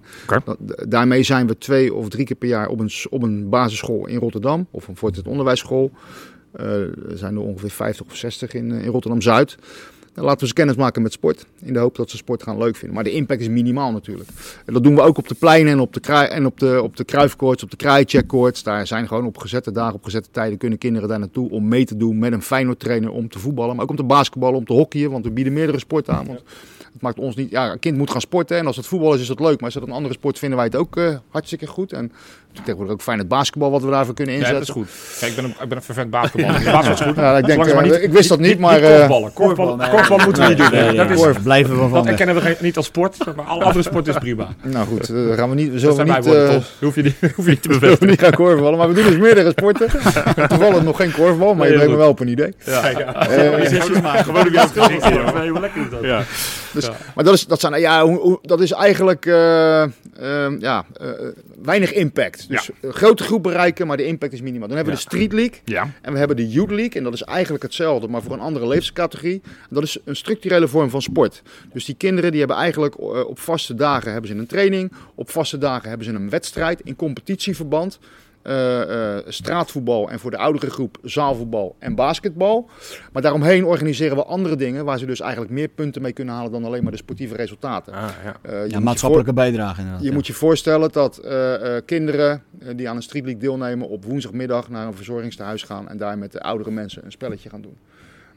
Speaker 4: Daarmee zijn we twee of drie keer per jaar op een, op een basisschool in Rotterdam of een voortgezet onderwijsschool. Eh, er zijn er ongeveer 50 of 60 in, eh, in Rotterdam-Zuid. Dan laten we ze kennis maken met sport. In de hoop dat ze sport gaan leuk vinden. Maar de impact is minimaal natuurlijk. En dat doen we ook op de pleinen en op de, krui- en op de, op de kruifkoorts, op de kraaicheckkoorts. Daar zijn gewoon op gezette dagen, op gezette tijden kunnen kinderen daar naartoe om mee te doen met een Feyenoord trainer om te voetballen. Maar ook om te basketballen, om te hockeyen. Want we bieden meerdere sporten aan. Want het maakt ons niet... Ja, een kind moet gaan sporten. En als het voetbal is, is dat leuk. Maar als het een andere sport vinden wij het ook eh, hartstikke goed. En tegenwoordig ook fijn het basketbal wat we daarvoor kunnen
Speaker 2: Ja,
Speaker 4: inzetten.
Speaker 2: dat is goed. Kijk, ik ben een, ik ben een vervent basketballer. Dus basketbal is goed.
Speaker 4: Ja, ik, denk, eh,
Speaker 2: niet-
Speaker 4: ik wist dat niet, maar...
Speaker 2: Niet
Speaker 4: eh,
Speaker 2: korfballen. Korfballen,
Speaker 3: nee.
Speaker 2: korfballen moeten we niet doen. Dat
Speaker 3: nee.
Speaker 2: is,
Speaker 3: Korf, blijven we van.
Speaker 2: dat
Speaker 3: weg.
Speaker 2: erkennen we niet als sport, maar alle andere sport is prima.
Speaker 4: nou goed, eh, dan gaan we niet...
Speaker 2: Mijn
Speaker 4: niet... eh,
Speaker 2: toch? Hoef je niet, hoef je niet te bevestigen.
Speaker 4: niet gaan korfballen, maar we doen dus meerdere sporten. Toevallig nog geen korfbal, maar je brengt me wel op een idee. Eh,
Speaker 2: Gewoon een gezicht. Nee, hoe lekker is dat?
Speaker 1: Ja.
Speaker 4: Maar dat is, dat zijn, ja, hoe- hoe- dat is eigenlijk eh, ehm, ja, eh, weinig impact. Dus een grote groep bereiken, maar de impact is minimaal. Dan hebben we de Street League
Speaker 2: Ja.
Speaker 4: en we hebben de Youth League. En dat is eigenlijk hetzelfde, maar voor een andere leeftijdscategorie. Dat is een structurele vorm van sport. Dus die kinderen die hebben eigenlijk eh, op vaste dagen hebben ze een training. Op vaste dagen hebben ze een wedstrijd in competitieverband. Eh, eh, straatvoetbal en voor de oudere groep zaalvoetbal en basketbal. Maar daaromheen organiseren we andere dingen waar ze dus eigenlijk meer punten mee kunnen halen dan alleen maar de sportieve resultaten.
Speaker 1: Ah, ja.
Speaker 4: Eh,
Speaker 3: Ja, maatschappelijke bijdrage inderdaad.
Speaker 4: je
Speaker 3: ja.
Speaker 4: moet je voorstellen dat eh, eh, kinderen die aan een Street League deelnemen op woensdagmiddag naar een verzorgingstehuis gaan en daar met de oudere mensen een spelletje gaan doen.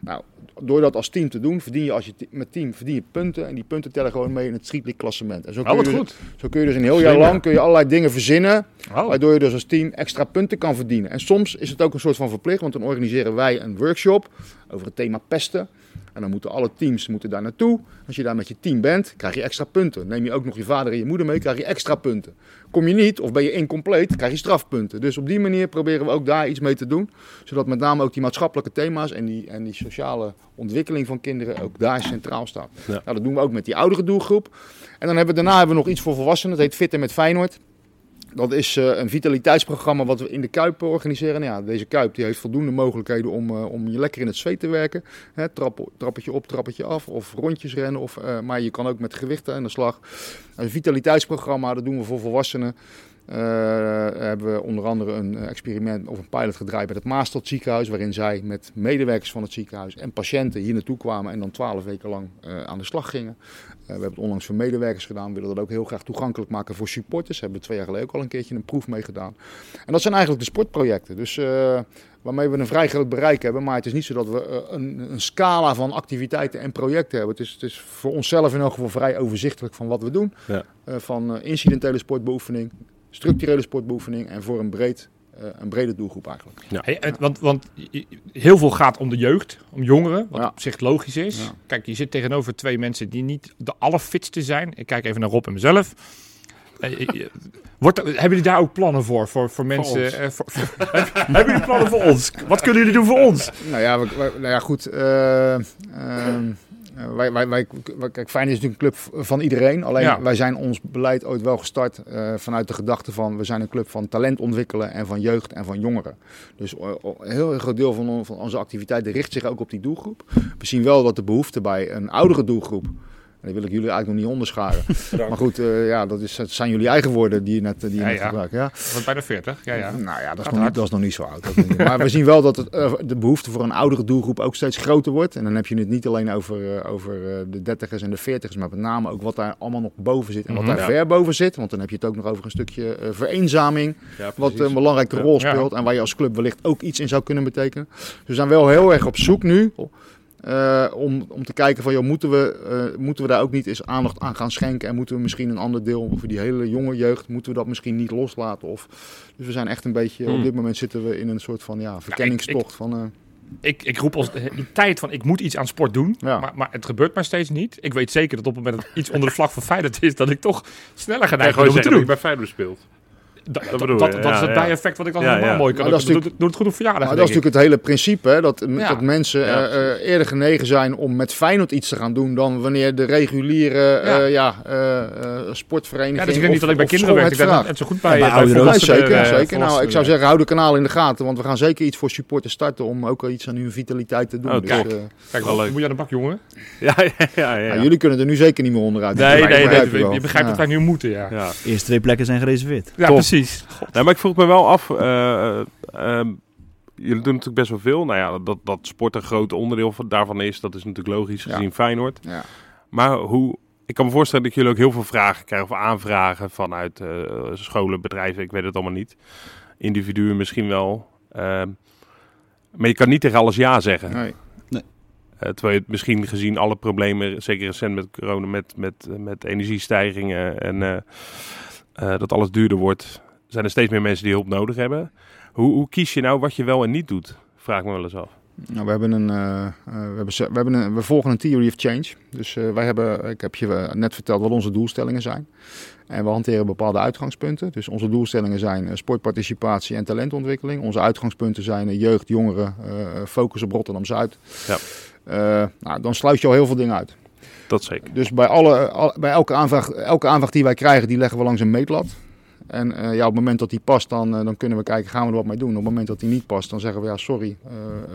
Speaker 4: Nou, door dat als team te doen, verdien je als je met team verdien je punten en die punten tellen gewoon mee in het Street League klassement. En zo
Speaker 2: Oh,
Speaker 4: kun, je dus,
Speaker 2: goed.
Speaker 4: zo kun je dus een heel jaar
Speaker 2: ja.
Speaker 4: lang kun je allerlei dingen verzinnen
Speaker 2: Oh.
Speaker 4: Waardoor je dus als team extra punten kan verdienen. En soms is het ook een soort van verplicht, want dan organiseren wij een workshop over het thema pesten. En dan moeten alle teams moeten daar naartoe. Als je daar met je team bent, krijg je extra punten. Neem je ook nog je vader en je moeder mee, krijg je extra punten. Kom je niet of ben je incompleet, krijg je strafpunten. Dus op die manier proberen we ook daar iets mee te doen. Zodat met name ook die maatschappelijke thema's en die, en die sociale ontwikkeling van kinderen ook daar centraal staat.
Speaker 1: Ja.
Speaker 4: Nou, dat doen we ook met die oudere doelgroep. En dan hebben we, daarna hebben we nog iets voor volwassenen. Dat heet Fit en met Feyenoord. Dat is eh, een vitaliteitsprogramma wat we in de Kuip organiseren. Nou ja, deze Kuip die heeft voldoende mogelijkheden om, eh, om je lekker in het zweet te werken. Hè, trap, trappetje op, trappetje af of rondjes rennen. Of, eh, maar je kan ook met gewichten aan de slag. Een vitaliteitsprogramma, dat doen we voor volwassenen. Eh, hebben we onder andere een eh, experiment of een pilot gedraaid bij het Maastad ziekenhuis. Waarin zij met medewerkers van het ziekenhuis en patiënten hier naartoe kwamen. En dan twaalf weken lang eh, aan de slag gingen. We hebben het onlangs voor medewerkers gedaan. We willen dat ook heel graag toegankelijk maken voor supporters. Hebben we twee jaar geleden ook al een keertje een proef mee gedaan. En dat zijn eigenlijk de sportprojecten. Dus waarmee we een vrij groot bereik hebben. Maar het is niet zo dat we een, een scala van activiteiten en projecten hebben. Het is, het is voor onszelf in elk geval vrij overzichtelijk van wat we doen.
Speaker 1: Ja.
Speaker 4: Van incidentele sportbeoefening, structurele sportbeoefening en voor een, breed, eh, een brede doelgroep eigenlijk.
Speaker 2: Hey, het- want, want heel veel gaat om de jeugd, om jongeren, wat
Speaker 4: Ja.
Speaker 2: op zich logisch is.
Speaker 4: Ja.
Speaker 2: Kijk, je zit tegenover twee mensen die niet de allerfitste zijn. Ik kijk even naar Rob en mezelf. Eh, Wordt, hebben jullie daar ook plannen voor? Voor, voor mensen? eh, voor- voor- hebben jullie plannen voor ons? Wat kunnen jullie doen voor ons?
Speaker 4: Nou ja, we- we- nou ja goed. eh, ehm, eh, wij, wij, wij, wij- kijk, Feyenoord is natuurlijk een club van iedereen. Alleen
Speaker 2: Ja.
Speaker 4: wij zijn ons beleid ooit wel gestart eh, vanuit de gedachte van... we zijn een club van talent ontwikkelen en van jeugd en van jongeren. Dus eh, een heel groot deel van, on- van onze activiteiten richt zich ook op die doelgroep. We zien wel dat de behoefte bij een oudere doelgroep... en die wil ik jullie eigenlijk nog niet onderscharen. maar goed, eh, ja, dat, is, dat zijn jullie eigen woorden die je net, die je
Speaker 2: Ja,
Speaker 4: net
Speaker 2: ja.
Speaker 4: gebruikt. Ja.
Speaker 2: Wat bijna 40, ja ja.
Speaker 4: Nou ja, dat is, nog niet,
Speaker 2: hard.
Speaker 4: dat is nog niet zo oud. maar we zien wel dat het, eh, de behoefte voor een oudere doelgroep ook steeds groter wordt. En dan heb je het niet alleen over, eh, over eh, de dertigers en de veertigers, maar met name ook wat daar allemaal nog boven zit. En wat
Speaker 2: Mhm.
Speaker 4: daar
Speaker 1: Ja.
Speaker 4: ver boven zit. Want dan heb je het ook nog over een stukje eh, vereenzaming. Wat een belangrijke rol speelt. En waar je als club wellicht ook iets in zou kunnen betekenen. Dus we zijn wel heel erg op zoek nu. Eh, om, om te kijken van, joh, moeten, we, eh, moeten we daar ook niet eens aandacht aan gaan schenken? En moeten we misschien een ander deel, voor die hele jonge jeugd, moeten we dat misschien niet loslaten? Of, dus we zijn echt een beetje, op
Speaker 1: Hmm.
Speaker 4: dit moment zitten we in een soort van ja, verkenningstocht. van, eh,
Speaker 2: Ik, ik roep als in tijd van ik moet iets aan sport doen,
Speaker 4: Ja.
Speaker 2: maar, maar het gebeurt maar steeds niet. Ik weet zeker dat op het moment dat iets onder de vlag van Feyenoord is, dat ik toch sneller ben
Speaker 1: gewoon
Speaker 2: om te doen.
Speaker 1: bij Feyenoord speelt.
Speaker 2: Dat, dat, dat, dat is
Speaker 1: ja,
Speaker 2: het
Speaker 1: ja.
Speaker 2: bijeffect wat ik dan
Speaker 1: Ja,
Speaker 2: helemaal
Speaker 1: ja.
Speaker 2: mooi kan.
Speaker 4: Dat is
Speaker 2: doe, doe het goed op verjaardag.
Speaker 4: Maar dat is natuurlijk het hele principe, hè, dat,
Speaker 2: Ja.
Speaker 4: dat mensen
Speaker 1: Ja,
Speaker 4: eh, eh, eerder genegen zijn om met Feyenoord iets te gaan doen dan wanneer de reguliere
Speaker 2: Ja.
Speaker 4: eh, ja, eh, eh, sportvereniging
Speaker 2: Ja, dus ik weet niet
Speaker 4: of-
Speaker 2: dat ik bij kinderen werk. Ik
Speaker 4: het
Speaker 2: ben net zo goed bij,
Speaker 3: Ja, bij.
Speaker 4: Ja, zeker, zeker. Nou, ik zou zeggen, hou de kanaal in de gaten, want we gaan zeker iets voor supporters starten om ook wel iets aan hun vitaliteit te doen.
Speaker 1: Oh,
Speaker 4: dus,
Speaker 1: kijk.
Speaker 4: eh,
Speaker 2: Kijk,
Speaker 1: Wel leuk.
Speaker 2: moet je aan de bak, jongen?
Speaker 1: Ja, ja, ja. ja,
Speaker 4: ja,
Speaker 1: ja.
Speaker 4: jullie kunnen er nu zeker niet meer onderuit.
Speaker 2: Nee, nee, Je, begrijpt
Speaker 4: Ja.
Speaker 2: dat wij nu moeten, ja. Ja,
Speaker 1: Ja.
Speaker 3: De eerste twee plekken zijn gereserveerd.
Speaker 2: precies.
Speaker 1: Nee, maar ik vroeg me wel af, eh, ehm, jullie doen natuurlijk best wel veel. Nou ja, dat, dat sport een groot onderdeel van, daarvan is, dat is natuurlijk logisch
Speaker 4: Ja.
Speaker 1: gezien Feyenoord.
Speaker 4: Ja.
Speaker 1: Maar hoe, ik kan me voorstellen dat jullie ook heel veel vragen krijgen of aanvragen vanuit eh, scholen, bedrijven, ik weet het allemaal niet. Individuen misschien wel. Ehm, maar je kan niet tegen alles ja zeggen.
Speaker 4: Nee.
Speaker 1: Eh, terwijl je het misschien gezien alle problemen, zeker recent met corona, met, met, met energiestijgingen en eh, eh, dat alles duurder wordt, zijn er steeds meer mensen die hulp nodig hebben. Hoe, hoe kies je nou wat je wel en niet doet? Vraag me wel eens af.
Speaker 4: Nou, we, hebben een, eh, eh, we, hebben, we, hebben een, we volgen een theory of change. Dus eh, wij hebben, ik heb je net verteld wat onze doelstellingen zijn. En we hanteren bepaalde uitgangspunten. Dus onze doelstellingen zijn sportparticipatie en talentontwikkeling. Onze uitgangspunten zijn jeugd, jongeren, focus op Rotterdam-Zuid.
Speaker 1: Ja.
Speaker 4: Nou, dan sluit je al heel veel dingen uit.
Speaker 1: Dat zeker.
Speaker 4: Dus bij, alle, al- bij elke, aanvraag, elke aanvraag die wij krijgen, die leggen we langs een meetlat. En eh, ja, op het moment dat die past, dan, eh, dan kunnen we kijken, gaan we er wat mee doen. Op het moment dat die niet past, dan zeggen we, ja sorry, eh,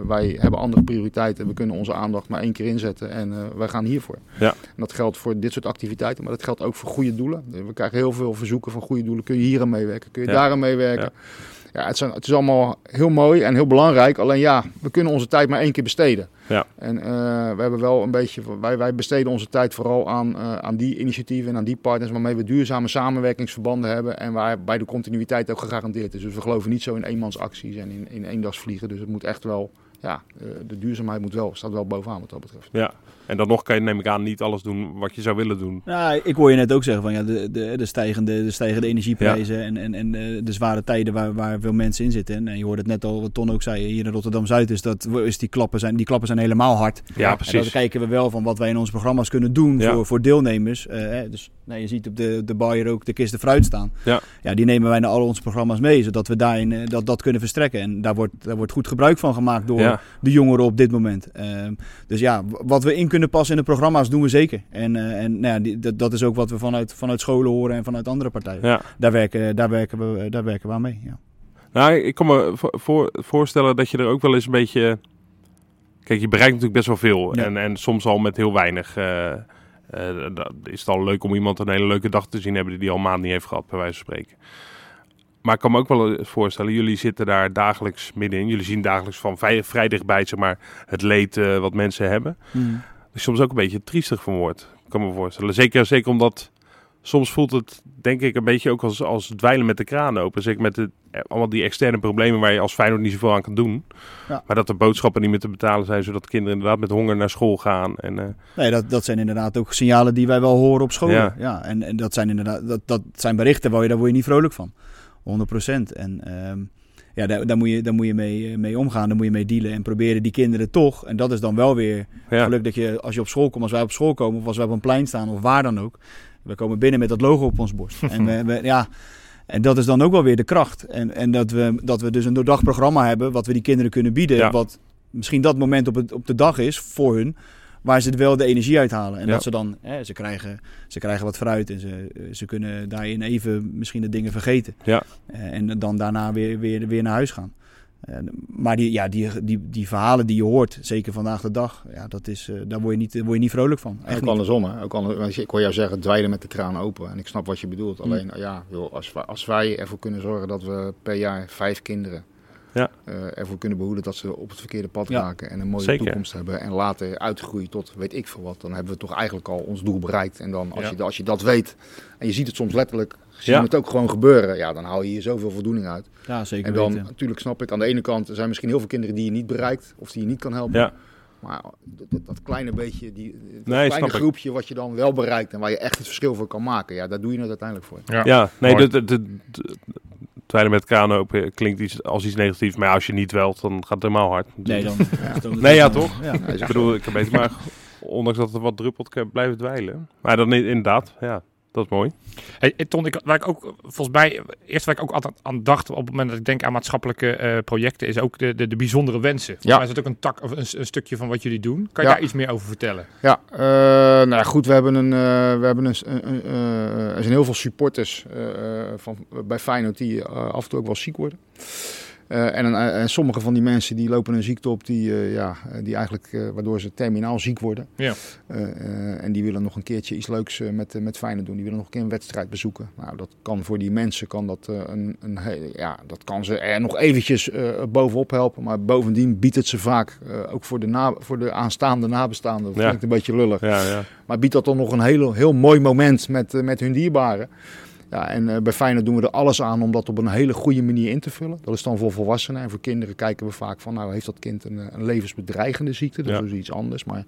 Speaker 4: wij hebben andere prioriteiten. We kunnen onze aandacht maar één keer inzetten en wij gaan hiervoor.
Speaker 1: Ja.
Speaker 4: En dat geldt voor dit soort activiteiten, maar dat geldt ook voor goede doelen. We krijgen heel veel verzoeken van goede doelen. Kun je hier aan meewerken? Kun je
Speaker 1: Ja.
Speaker 4: daar aan meewerken? Ja. Het, zijn, het is allemaal heel mooi en heel belangrijk. Alleen ja, we kunnen onze tijd maar één keer besteden.
Speaker 1: Ja.
Speaker 4: En eh, we hebben wel een beetje, wij, wij besteden onze tijd vooral aan, eh, aan die initiatieven en aan die partners waarmee we duurzame samenwerkingsverbanden hebben en waarbij de continuïteit ook gegarandeerd is. Dus we geloven niet zo in eenmansacties en in, in eendagsvliegen. Dus het moet echt wel, ja, eh, de duurzaamheid moet wel, staat wel bovenaan wat dat betreft.
Speaker 1: Ja. En dan nog kan je, neem ik aan, niet alles doen wat je zou willen doen.
Speaker 3: Nou, ik hoor je net ook zeggen van ja, de, de, de, stijgende, de stijgende energieprijzen en, en, en eh, de zware tijden waar, waar veel mensen in zitten. En je hoorde het net al, wat Ton ook zei, hier in Rotterdam-Zuid is dat is die, klappen zijn, die klappen zijn helemaal hard.
Speaker 1: Ja,
Speaker 3: En
Speaker 1: precies.
Speaker 3: dan kijken we wel van wat wij in onze programma's kunnen doen
Speaker 1: Ja.
Speaker 3: voor, voor deelnemers. Hè, dus nou, je ziet op de, de bar ook de kisten fruit staan.
Speaker 1: Ja.
Speaker 3: ja, die nemen wij naar al onze programma's mee, zodat we daarin eh, dat, dat kunnen verstrekken. En daar wordt, daar wordt goed gebruik van gemaakt door
Speaker 1: Ja.
Speaker 3: de jongeren op dit moment. Ehm, dus ja, wat we in kunnen passen in de programma's doen we zeker. En, eh, en nou ja, die, dat, dat is ook wat we vanuit, vanuit scholen horen en vanuit andere partijen.
Speaker 1: Ja.
Speaker 3: Daar, werken, daar, werken we, daar werken we aan mee. Ja.
Speaker 1: Nou, ik kan me vo- voor, voorstellen dat je er ook wel eens een beetje... Kijk, je bereikt natuurlijk best wel veel.
Speaker 3: Ja.
Speaker 1: En, en soms al met heel weinig. eh, eh, dat is het al leuk om iemand een hele leuke dag te zien hebben die die al maand niet heeft gehad, bij wijze van spreken. Maar ik kan me ook wel eens voorstellen, jullie zitten daar dagelijks middenin. Jullie zien dagelijks van vrij, vrij dichtbij zeg maar, het leed eh, wat mensen hebben. Dat je soms ook een beetje triestig van wordt. Ik kan me voorstellen. Zeker, zeker omdat soms voelt het, denk ik, een beetje ook als, als dweilen met de kraan open. Zeker met de, eh, allemaal die externe problemen waar je als Feyenoord niet zoveel aan kan doen.
Speaker 3: Ja.
Speaker 1: Maar dat de boodschappen niet meer te betalen zijn, zodat kinderen inderdaad met honger naar school gaan. En, eh,
Speaker 3: Nee, dat, dat zijn inderdaad ook signalen die wij wel horen op school.
Speaker 1: Ja.
Speaker 3: Ja. en, en dat zijn inderdaad dat, dat zijn berichten waar je, daar word je niet vrolijk van. 100% En ehm, ja, daar, daar moet je, daar moet je mee, eh, mee omgaan, daar moet je mee dealen. En proberen die kinderen toch, en dat is dan wel weer
Speaker 1: ja.
Speaker 3: geluk dat je als je op school komt, als wij op school komen, of als wij op een plein staan, of waar dan ook. We komen binnen met dat logo op ons borst. en we, we- ja, en dat is dan ook wel weer de kracht. En, en dat, we, dat we dus een doordacht programma hebben, wat we die kinderen kunnen bieden.
Speaker 1: Ja.
Speaker 3: Wat misschien dat moment op, het, op de dag is voor hun. Waar ze wel de energie uithalen. En
Speaker 1: Ja.
Speaker 3: dat ze dan, hè, ze, krijgen, ze krijgen wat fruit en ze, ze kunnen daarin even misschien de dingen vergeten.
Speaker 1: Ja.
Speaker 3: Eh, en dan daarna weer, weer, weer naar huis gaan. Maar die, ja, die, die, die verhalen die je hoort, zeker vandaag de dag, ja, dat is, eh, daar word je, niet, word je niet vrolijk van. Echt
Speaker 4: Ook
Speaker 3: niet.
Speaker 4: andersom, hè? Ook ander, want ik hoor jou zeggen, dweilen met de kraan open. En ik snap wat je bedoelt. Alleen, ja, joh, als, als wij ervoor kunnen zorgen dat we per jaar vijf kinderen
Speaker 1: Ja.
Speaker 4: eh, ervoor kunnen behoeden dat ze op het verkeerde pad
Speaker 3: Ja.
Speaker 4: raken en een mooie
Speaker 1: Zeker.
Speaker 4: toekomst hebben en later uitgroeien tot weet ik veel wat, dan hebben we toch eigenlijk al ons doel bereikt. En dan als,
Speaker 1: Ja.
Speaker 4: je, als je dat weet en je ziet het soms letterlijk, zie
Speaker 1: Ja.
Speaker 4: je het ook gewoon gebeuren, ja, dan haal je hier zoveel voldoening uit.
Speaker 3: Ja, zeker
Speaker 4: En dan,
Speaker 3: weten.
Speaker 4: natuurlijk snap ik, aan de ene kant er zijn misschien heel veel kinderen die je niet bereikt of die je niet kan helpen.
Speaker 1: Ja.
Speaker 4: Maar dat, dat- dat kleine beetje, die, dat
Speaker 1: Nee,
Speaker 4: kleine
Speaker 1: ik.
Speaker 4: groepje wat je dan wel bereikt en waar je echt het verschil voor kan maken, ja, daar doe je het uiteindelijk voor.
Speaker 2: Ja.
Speaker 1: Ja, nee,
Speaker 2: Mooi.
Speaker 1: Dweilen met kraan open klinkt iets, als iets negatiefs. Maar ja, als je niet welt, dan gaat het helemaal hard.
Speaker 3: Nee, dan, dan-
Speaker 1: Nee, ja, toch?
Speaker 3: Ja.
Speaker 4: Ja,
Speaker 1: Ik bedoel, ik kan beter maar, ondanks dat het wat druppelt, blijven dweilen. Maar dan in- inderdaad, ja, dat is mooi.
Speaker 2: Hey, Ton, ik, waar ik ook volgens mij, eerst waar ik ook altijd aan dacht op het moment dat ik denk aan maatschappelijke eh, projecten, is ook de, de, de bijzondere wensen. Volgens
Speaker 4: Ja.
Speaker 2: mij is dat ook een tak of een, stukje van wat jullie doen. Kan je
Speaker 4: Ja.
Speaker 2: daar iets meer over vertellen?
Speaker 4: Ja, eh, nou ja, goed, we hebben een, eh, we hebben een, er zijn heel veel supporters van, bij Feyenoord die af en toe ook wel ziek worden. Eh, en, eh, en sommige van die mensen die lopen een ziekte op die, eh, ja, die eigenlijk, waardoor ze terminaal ziek worden.
Speaker 2: Ja.
Speaker 4: En die willen nog een keertje iets leuks met, met Feyenoord doen. Die willen nog een keer een wedstrijd bezoeken. Nou, dat kan voor die mensen kan dat, een, een, ja, dat kan ze er nog eventjes bovenop helpen. Maar bovendien biedt het ze vaak, ook voor de, na, voor de aanstaande nabestaanden, dat
Speaker 1: Ja.
Speaker 4: klinkt een beetje lullig.
Speaker 1: Ja, ja.
Speaker 4: Maar biedt dat dan nog een heel, heel mooi moment met, met hun dierbaren. Ja, en eh, bij Feyenoord doen we er alles aan om dat op een hele goede manier in te vullen. Dat is dan voor volwassenen. En voor kinderen kijken we vaak van, nou heeft dat kind een, eh, een levensbedreigende ziekte? Dat
Speaker 1: Ja.
Speaker 4: is dus iets anders. Maar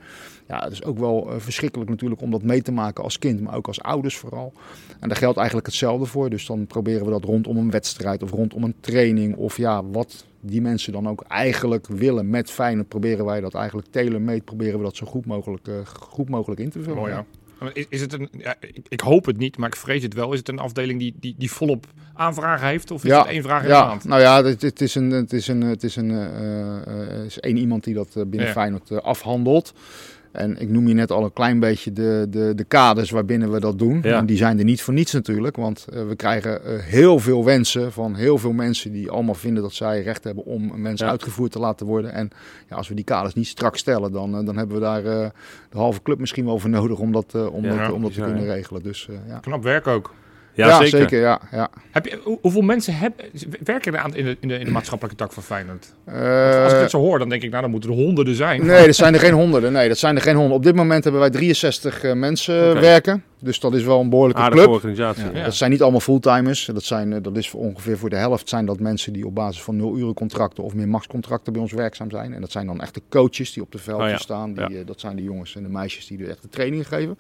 Speaker 4: ja, het is ook wel eh, verschrikkelijk natuurlijk om dat mee te maken als kind, maar ook als ouders vooral. En daar geldt eigenlijk hetzelfde voor. Dus dan proberen we dat rondom een wedstrijd of rondom een training. Of ja, wat die mensen dan ook eigenlijk willen met Feyenoord, proberen wij dat eigenlijk tailor-made, proberen we dat zo goed mogelijk, goed mogelijk in te vullen.
Speaker 2: Mooi ja. Is, is het een, ja, ik, ik hoop het niet, maar ik vrees het wel. Is het een afdeling die, die, die volop aanvragen heeft? Of is het één vraag in de
Speaker 4: ja,
Speaker 2: maand?
Speaker 4: nou ja, het, het is een, het is een, het is een, eh, eh, is één iemand die dat eh, binnen
Speaker 2: Ja.
Speaker 4: Feyenoord afhandelt. En ik noem je net al een klein beetje de, de, de kaders waarbinnen we dat doen.
Speaker 1: Ja.
Speaker 4: En die zijn er niet voor niets natuurlijk. Want eh, we krijgen eh, heel veel wensen van heel veel mensen die allemaal vinden dat zij recht hebben om een mens
Speaker 1: Ja.
Speaker 4: uitgevoerd te laten worden. En ja, als we die kaders niet strak stellen, dan, eh, dan hebben we daar eh, de halve club misschien wel voor nodig om dat, om
Speaker 1: Ja,
Speaker 4: dat, om dat te kunnen regelen. Dus eh, ja.
Speaker 2: Knap werk ook.
Speaker 1: Ja, zeker.
Speaker 4: ja, ja.
Speaker 2: Heb je, hoe- hoeveel mensen heb, werken er aan in de, in, de, in de maatschappelijke tak van Feyenoord?
Speaker 4: Eh,
Speaker 2: Als ik het zo hoor, dan denk ik, nou, dan moeten er honderden zijn.
Speaker 4: Nee, dat zijn er geen honderden. Nee, dat zijn er geen honderden. Op dit moment hebben wij 63 eh, mensen werken. Dus dat is wel een behoorlijke
Speaker 1: Aardige
Speaker 4: club.
Speaker 1: organisatie.
Speaker 2: Ja.
Speaker 4: Dat zijn niet allemaal fulltimers. Dat, zijn, eh, dat is voor ongeveer voor de helft zijn dat mensen die op basis van nul uren contracten of meer maxcontracten bij ons werkzaam zijn. En dat zijn dan echte coaches die op de velden
Speaker 1: Oh ja.
Speaker 4: staan. Die,
Speaker 1: Ja.
Speaker 4: eh, dat zijn de jongens en de meisjes die de echte trainingen geven.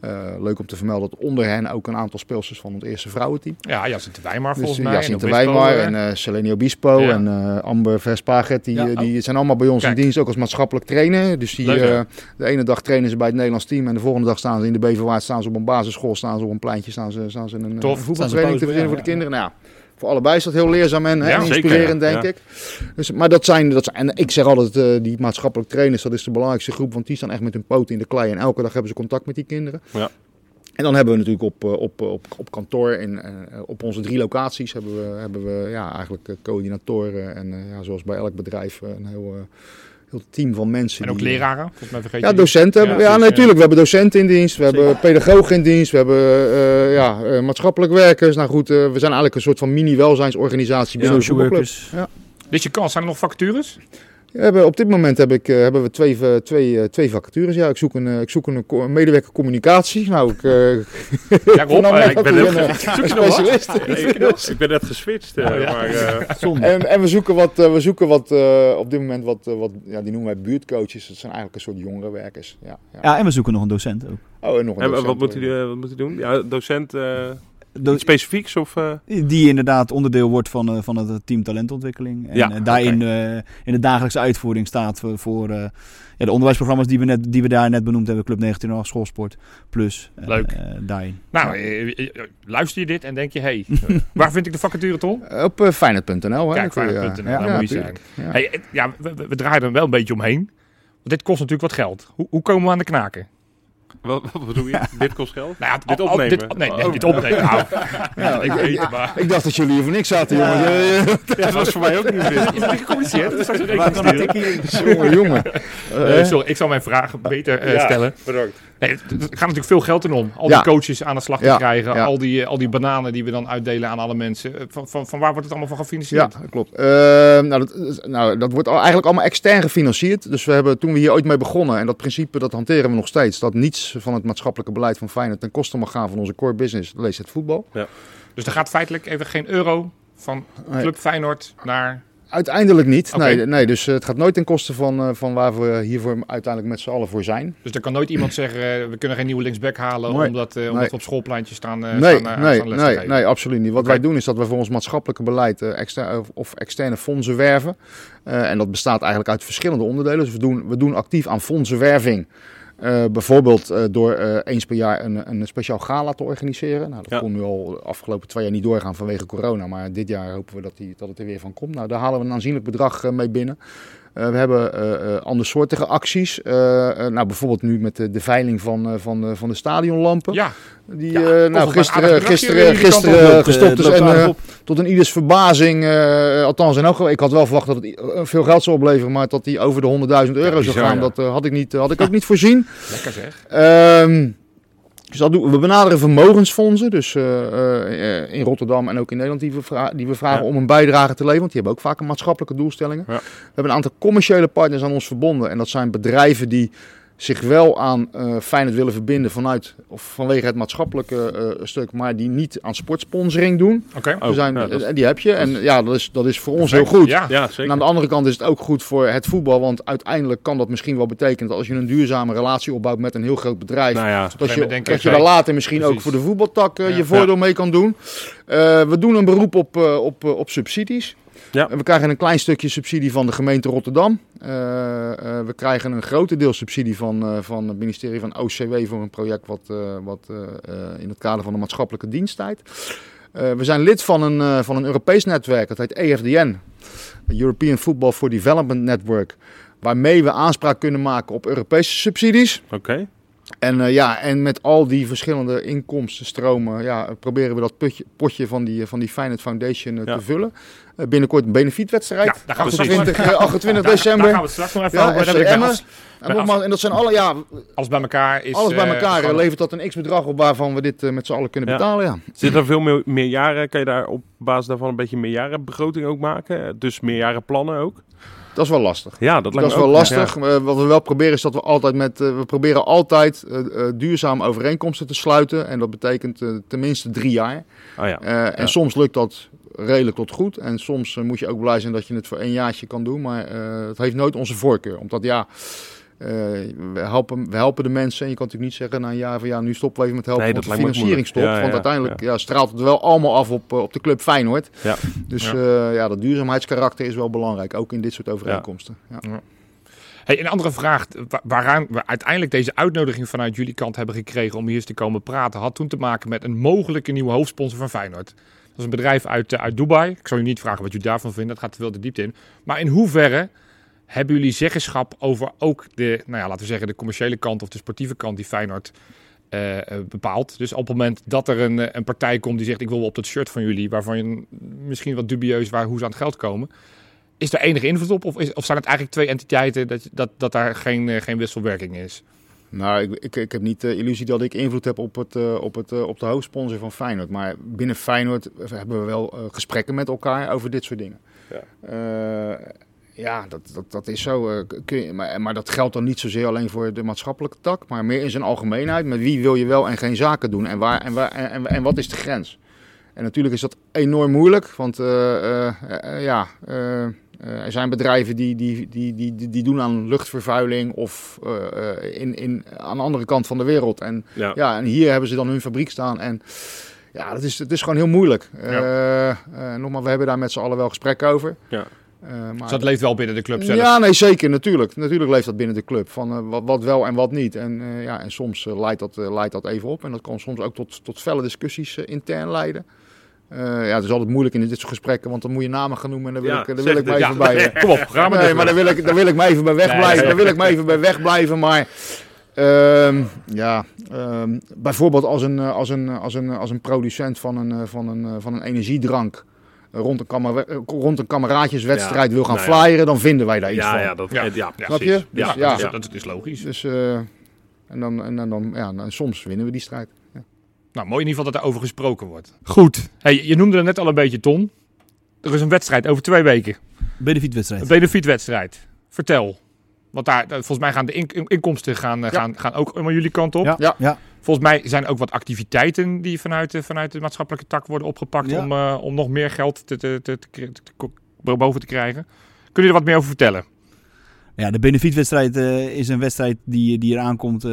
Speaker 4: Eh, leuk om te vermelden dat onder hen ook een aantal speelsters van het eerste vrouwenteam.
Speaker 2: Ja, Jacinthe Weimar
Speaker 4: Dus
Speaker 2: volgens
Speaker 4: eh,
Speaker 2: mij.
Speaker 4: Jacinthe
Speaker 2: eh.
Speaker 4: en eh Selene Obispo
Speaker 2: Ja.
Speaker 4: en eh, Amber Verspaget. Die,
Speaker 3: Ja,
Speaker 4: die zijn allemaal bij ons
Speaker 2: Kijk.
Speaker 4: in dienst, ook als maatschappelijk trainer. Dus die,
Speaker 2: Leuk,
Speaker 4: eh, de ene dag trainen ze bij het Nederlands team en de volgende dag staan ze in de Beverwaard, staan ze op een basisschool, staan ze op een pleintje, staan ze, staan ze een,
Speaker 2: Tof.
Speaker 4: voetbaltraining te verzinnen voor de kinderen. Nou, ja, voor allebei is dat heel leerzaam en, hè,
Speaker 2: Ja,
Speaker 4: en
Speaker 1: zeker,
Speaker 4: inspirerend,
Speaker 1: ja.
Speaker 4: denk
Speaker 1: Ja.
Speaker 4: ik. Dus, maar dat zijn, dat zijn, en ik zeg altijd, eh, die maatschappelijk trainers, dat is de belangrijkste groep, want die staan echt met hun poten in de klei en elke dag hebben ze contact met die kinderen.
Speaker 1: Ja.
Speaker 4: En dan hebben we natuurlijk op, eh, op, op, op kantoor en eh, op onze drie locaties hebben we, hebben we ja, eigenlijk coördinatoren en ja, zoals bij elk bedrijf een heel, heel team van mensen.
Speaker 2: En ook
Speaker 4: die, eh,
Speaker 2: leraren, volgens mij vergeet
Speaker 4: Ja, docenten. Ja,
Speaker 2: dus, ja.
Speaker 4: natuurlijk. We hebben docenten in dienst, we hebben pedagogen in dienst, we hebben eh, ja, eh, maatschappelijk werkers. Nou goed, eh, we zijn eigenlijk een soort van mini-welzijnsorganisatie binnen de voetbalclub.
Speaker 3: workers.
Speaker 2: Dit is je kans. Zijn er nog vacatures?
Speaker 4: Hebben, op dit moment heb ik, eh, hebben we twee, eh, twee, eh, twee vacatures. Ja, ik zoek een, ik zoek een, medewerker communicatie. Nou, ik,
Speaker 2: Ja, Rob,
Speaker 4: nou, ik
Speaker 1: ben net,
Speaker 4: een, specialist.
Speaker 1: ik, ben net geswitcht. eh,
Speaker 2: Oh, ja.
Speaker 1: maar, eh,
Speaker 3: Zonde.
Speaker 4: En, en we zoeken wat, we zoeken wat eh, op dit moment wat, wat ja, die noemen wij buurtcoaches. Dat zijn eigenlijk een soort jongerenwerkers. Ja, ja.
Speaker 3: Ja, en we zoeken nog een docent ook.
Speaker 4: Oh, en nog een
Speaker 1: en
Speaker 4: docent,
Speaker 1: wat, moet hij, wat moet hij doen? Ja, docent eh,
Speaker 3: Do-
Speaker 1: iets specifieks? Of, eh?
Speaker 3: die inderdaad onderdeel wordt van, eh, van het team talentontwikkeling. En
Speaker 1: Ja,
Speaker 3: eh, daarin eh, in de dagelijkse uitvoering staat voor, voor eh, ja, de onderwijsprogramma's die we, net, die we daar net benoemd hebben. Club 19 schoolsport plus. eh,
Speaker 2: Leuk.
Speaker 3: eh, daarin.
Speaker 2: Nou, eh, eh, eh, luister je dit en denk je, hé, hey, waar vind ik de vacature, Tom?
Speaker 4: Eh, Op uh, Feyenoord.nl. hè.
Speaker 2: Kijk, Feyenoord.nl,
Speaker 4: ja,
Speaker 2: daar
Speaker 4: ja,
Speaker 2: moet je.
Speaker 4: Ja.
Speaker 2: Hey, eh, ja, we, we- we draaien er wel een beetje omheen. Want dit kost natuurlijk wat geld. Hoe, hoe komen we aan de knaken?
Speaker 1: Wat, wat bedoel je? Dit kost geld?
Speaker 2: Nou ja,
Speaker 1: Dit opnemen?
Speaker 2: dit- nee, nee,
Speaker 1: Oh.
Speaker 2: dit opnemen. Nou,
Speaker 4: Ja,
Speaker 2: ik maar...
Speaker 4: dacht dat jullie hier voor niks zaten, jongens.
Speaker 1: Ja, dat was voor mij ook niet wit.
Speaker 2: Is gecommuniceerd? Dat is een rekening sturen.
Speaker 4: Jongen, jongen.
Speaker 2: Eh,
Speaker 4: Eh,
Speaker 2: sorry, ik zal mijn vraag beter eh,
Speaker 1: Ja.
Speaker 2: stellen.
Speaker 1: Bedankt.
Speaker 2: Nee, er gaat natuurlijk veel geld in om. Al
Speaker 4: Ja.
Speaker 2: die coaches aan de slag te
Speaker 4: Ja,
Speaker 2: krijgen.
Speaker 4: ja.
Speaker 2: Al, die, eh, al die bananen die we dan uitdelen aan alle mensen. Eh, Van, van, van waar wordt het allemaal van
Speaker 4: Ja,
Speaker 2: gefinancierd?
Speaker 4: dat klopt. Eh, nou, dat, nou, dat wordt eigenlijk allemaal extern gefinancierd. Dus we hebben toen we hier ooit mee begonnen, en dat principe dat hanteren we nog steeds, dat niets van het maatschappelijke beleid van Feyenoord ten koste mag gaan van onze core business, lees het voetbal.
Speaker 2: Dus er gaat feitelijk even geen euro van. Club Feyenoord naar...
Speaker 4: Uiteindelijk niet. Nee, nee, dus eh, het gaat nooit ten koste van, eh, van waar we hiervoor uiteindelijk met z'n allen voor zijn.
Speaker 2: Dus er kan nooit iemand zeggen, eh, we kunnen geen nieuwe linksback halen
Speaker 4: Nee.
Speaker 2: omdat, omdat we op schoolpleintjes staan,
Speaker 4: nee,
Speaker 2: staan,
Speaker 4: nee,
Speaker 2: staan les te
Speaker 4: nee,
Speaker 2: geven.
Speaker 4: nee, absoluut niet. Wat wij doen is dat we voor ons maatschappelijke beleid eh, exter of- externe fondsen werven. En dat bestaat eigenlijk uit verschillende onderdelen. Dus we doen, we doen actief aan fondsenwerving. Eh, bijvoorbeeld eh, door eh, eens per jaar een, een speciaal gala te organiseren. Nou, dat
Speaker 1: Ja.
Speaker 4: kon nu al de afgelopen twee jaar niet doorgaan vanwege corona. Maar dit jaar hopen we dat, die, dat het er weer van komt. Nou, daar halen we een aanzienlijk bedrag mee binnen. Eh, we hebben eh, eh, andersoortige acties. Nou, bijvoorbeeld nu met de, de veiling van, eh, van, de- van de stadionlampen.
Speaker 2: Ja,
Speaker 4: Die,
Speaker 2: Ja,
Speaker 4: eh, nou, gisteren, gisteren, gisteren
Speaker 3: loopt,
Speaker 4: gestopt is.
Speaker 3: loopt
Speaker 4: En, tot een ieders verbazing, eh, althans in elk geval, ik had wel verwacht dat het veel geld zou opleveren, maar dat die over de 100.000 euro zou gaan,
Speaker 1: ja.
Speaker 4: dat had, ik niet, had ik ook niet voorzien.
Speaker 2: Lekker zeg.
Speaker 4: Ehm, dus dat doen, we benaderen vermogensfondsen, dus eh, eh, in Rotterdam en ook in Nederland, die we, die we vragen
Speaker 1: Ja.
Speaker 4: om een bijdrage te leveren. Want die hebben ook vaak een maatschappelijke doelstellingen.
Speaker 1: Ja.
Speaker 4: We hebben een aantal commerciële partners aan ons verbonden. En dat zijn bedrijven die zich wel aan eh Feyenoord willen verbinden vanuit, of vanwege het maatschappelijke eh, stuk, maar die niet aan sportsponsoring doen.
Speaker 2: Oké.
Speaker 1: Oh,
Speaker 4: we zijn,
Speaker 1: ja, dat is-
Speaker 4: eh, die heb je. En ja, dat is, dat is voor ons
Speaker 2: Perfect.
Speaker 4: heel goed.
Speaker 2: Ja.
Speaker 1: Ja,
Speaker 4: En
Speaker 1: zeker.
Speaker 4: aan de andere kant is het ook goed voor het voetbal. Want uiteindelijk kan dat misschien wel betekenen dat als je een duurzame relatie opbouwt met een heel groot bedrijf.
Speaker 1: Nou ja,
Speaker 4: dat je, dat je daar later misschien ook voor de voetbaltak eh,
Speaker 2: Ja.
Speaker 4: je voordeel mee kan doen. Eh, we doen een beroep op, eh, op, eh, op subsidies.
Speaker 1: Ja.
Speaker 4: We krijgen een klein stukje subsidie van de gemeente Rotterdam. Eh, eh, we krijgen een grotendeel subsidie van, eh, van het ministerie van OCW voor een project wat, wat in het kader van de maatschappelijke diensttijd. We zijn lid van een, van een Europees netwerk, dat heet EFDN, European Football for Development Network, waarmee we aanspraak kunnen maken op Europese subsidies.
Speaker 1: oké.
Speaker 4: En, ja, en met al die verschillende inkomstenstromen ja, proberen we dat putje, potje van die, van die Feyenoord Foundation
Speaker 1: Ja.
Speaker 4: te vullen. Eh, binnenkort een benefietwedstrijd.
Speaker 2: Ja, daar gaan we straks
Speaker 4: 28, eh, 28
Speaker 2: Daar-
Speaker 4: december.
Speaker 2: Daar gaan we het straks nog even
Speaker 4: Ja,
Speaker 2: over.
Speaker 4: FC
Speaker 2: Daar heb ik bij
Speaker 4: Emmen.
Speaker 2: alles,
Speaker 4: en, nogmaals, en dat zijn alle, ja,
Speaker 2: alles bij elkaar is...
Speaker 4: alles bij
Speaker 2: eh,
Speaker 4: elkaar. eh, levert dat een x-bedrag op waarvan we dit eh, met z'n allen kunnen betalen. Ja.
Speaker 1: Zit er veel meer, meerjaren? Kan je daar op basis daarvan een beetje meerjarenbegroting ook maken? Dus meerjarenplannen ook?
Speaker 4: Dat is wel lastig.
Speaker 1: Ja, dat
Speaker 4: Dat
Speaker 1: lijkt
Speaker 4: is
Speaker 1: me
Speaker 4: wel
Speaker 1: ook-
Speaker 4: lastig. Eh, wat we wel proberen is dat we altijd met, eh, we proberen altijd eh, eh, duurzame overeenkomsten te sluiten. En dat betekent eh, tenminste drie jaar.
Speaker 1: Ja. Oh ja.
Speaker 4: Eh, En
Speaker 1: Ja.
Speaker 4: soms lukt dat redelijk tot goed. En soms eh, moet je ook blij zijn dat je het voor één jaartje kan doen. Maar eh, het heeft nooit onze voorkeur. Omdat ja, eh, we, helpen, we helpen de mensen. En je kan natuurlijk niet zeggen na een jaar van ja, nu stoppen we even met helpen.
Speaker 1: Nee,
Speaker 4: want de financiering stopt.
Speaker 1: Ja,
Speaker 4: want uiteindelijk ja. straalt het wel allemaal af op, op de club Feyenoord.
Speaker 1: Ja.
Speaker 4: Dus
Speaker 2: Ja.
Speaker 4: dat duurzaamheidskarakter is wel belangrijk. Ook in dit soort overeenkomsten. Ja.
Speaker 2: Hey, een andere vraag, wa- waaraan we uiteindelijk deze uitnodiging vanuit jullie kant hebben gekregen om hier eens te komen praten, had toen te maken met een mogelijke nieuwe hoofdsponsor van Feyenoord. Dat is een bedrijf uit, eh, uit Dubai. Ik zal u niet vragen wat jullie daarvan vinden, dat gaat te veel de diepte in. Maar in hoeverre hebben jullie zeggenschap over ook de, nou ja, laten we zeggen, de commerciële kant of de sportieve kant die Feyenoord eh, eh, bepaalt? Dus op het moment dat er een, een partij komt die zegt ik wil op dat shirt van jullie, waarvan je misschien wat dubieus waar hoe ze aan het geld komen. Is er enige invloed op? Of, is, of zijn het eigenlijk twee entiteiten dat, dat, dat daar geen, geen wisselwerking is?
Speaker 4: Nou, ik, ik, ik heb niet de illusie dat ik invloed heb op, het, eh, op, het, eh, op de hoofdsponsor van Feyenoord. Maar binnen Feyenoord hebben we wel eh, gesprekken met elkaar over dit soort dingen.
Speaker 1: Ja.
Speaker 4: Ja, dat, dat, dat is zo. kun je, maar, maar dat geldt dan niet zozeer alleen voor de maatschappelijke tak, maar meer in zijn algemeenheid. Met wie wil je wel en geen zaken doen en, waar, en, waar, en, en, wat is de grens? En natuurlijk is dat enorm moeilijk, want ja, er zijn bedrijven die, die, die, die, die, die doen aan luchtvervuiling of eh, eh, in, in, aan de andere kant van de wereld. En,
Speaker 1: Ja.
Speaker 4: ja, en hier hebben ze dan hun fabriek staan. En ja, dat is, het is gewoon heel moeilijk. Eh, eh, nogmaals, we hebben daar met z'n allen wel gesprekken over.
Speaker 1: Ja.
Speaker 4: Eh, maar
Speaker 2: Dus dat leeft wel binnen de club zelf.
Speaker 4: ja, nee, zeker, natuurlijk. Natuurlijk leeft dat binnen de club. Van eh, wat, wat wel en wat niet. En, eh, ja, en soms eh, leidt, dat, eh, leidt dat even op. En dat kan soms ook tot, tot felle discussies eh, intern leiden. Eh, ja, het is altijd moeilijk in dit soort gesprekken, want dan moet je namen gaan noemen en daar wil
Speaker 1: Ja,
Speaker 4: ik,
Speaker 1: zeg
Speaker 4: wil ik maar
Speaker 1: Ja.
Speaker 4: even bij. eh,
Speaker 2: Kom op, ga maar
Speaker 4: nee,
Speaker 2: door.
Speaker 4: maar daar wil, ik, daar wil ik maar even bij wegblijven.
Speaker 2: Nee,
Speaker 4: daar wil ik maar even bij wegblijven. Maar ehm, ja, ehm, bijvoorbeeld als een, eh, als, een, als, een, als een producent van een, eh, van een, eh, van een energiedrank eh, rond een, eh, rond een kameraadjeswedstrijd
Speaker 1: Ja,
Speaker 4: wil gaan
Speaker 1: nou ja.
Speaker 4: flyeren, dan vinden wij daar iets
Speaker 1: Ja,
Speaker 4: van.
Speaker 1: ja, dat,
Speaker 2: Ja.
Speaker 1: ja.
Speaker 4: Snap
Speaker 1: precies.
Speaker 4: je?
Speaker 2: Ja,
Speaker 4: Dus, ja.
Speaker 2: Dat, is, dat is logisch.
Speaker 4: Dus, eh, en dan, en dan, dan, ja, dan- soms winnen we die strijd.
Speaker 2: Nou, mooi in ieder geval dat er over gesproken wordt. Goed. Hey, je noemde er net al een beetje, Ton. Er is een wedstrijd over twee weken. Een
Speaker 3: Benefietwedstrijd.
Speaker 2: benefietwedstrijd. Vertel. Want daar, volgens mij gaan de in- inkomsten gaan, eh,
Speaker 4: Ja.
Speaker 2: gaan, gaan ook allemaal jullie kant op.
Speaker 3: Ja,
Speaker 4: Ja.
Speaker 3: ja.
Speaker 2: Volgens mij zijn er ook wat activiteiten die vanuit de, vanuit de maatschappelijke tak worden opgepakt
Speaker 3: Ja.
Speaker 2: om, eh, om nog meer geld te, te, te, te, te- te- boven te krijgen. Kun je er wat meer over vertellen?
Speaker 3: Ja, de benefietwedstrijd eh, is een wedstrijd die, die eraan komt eh,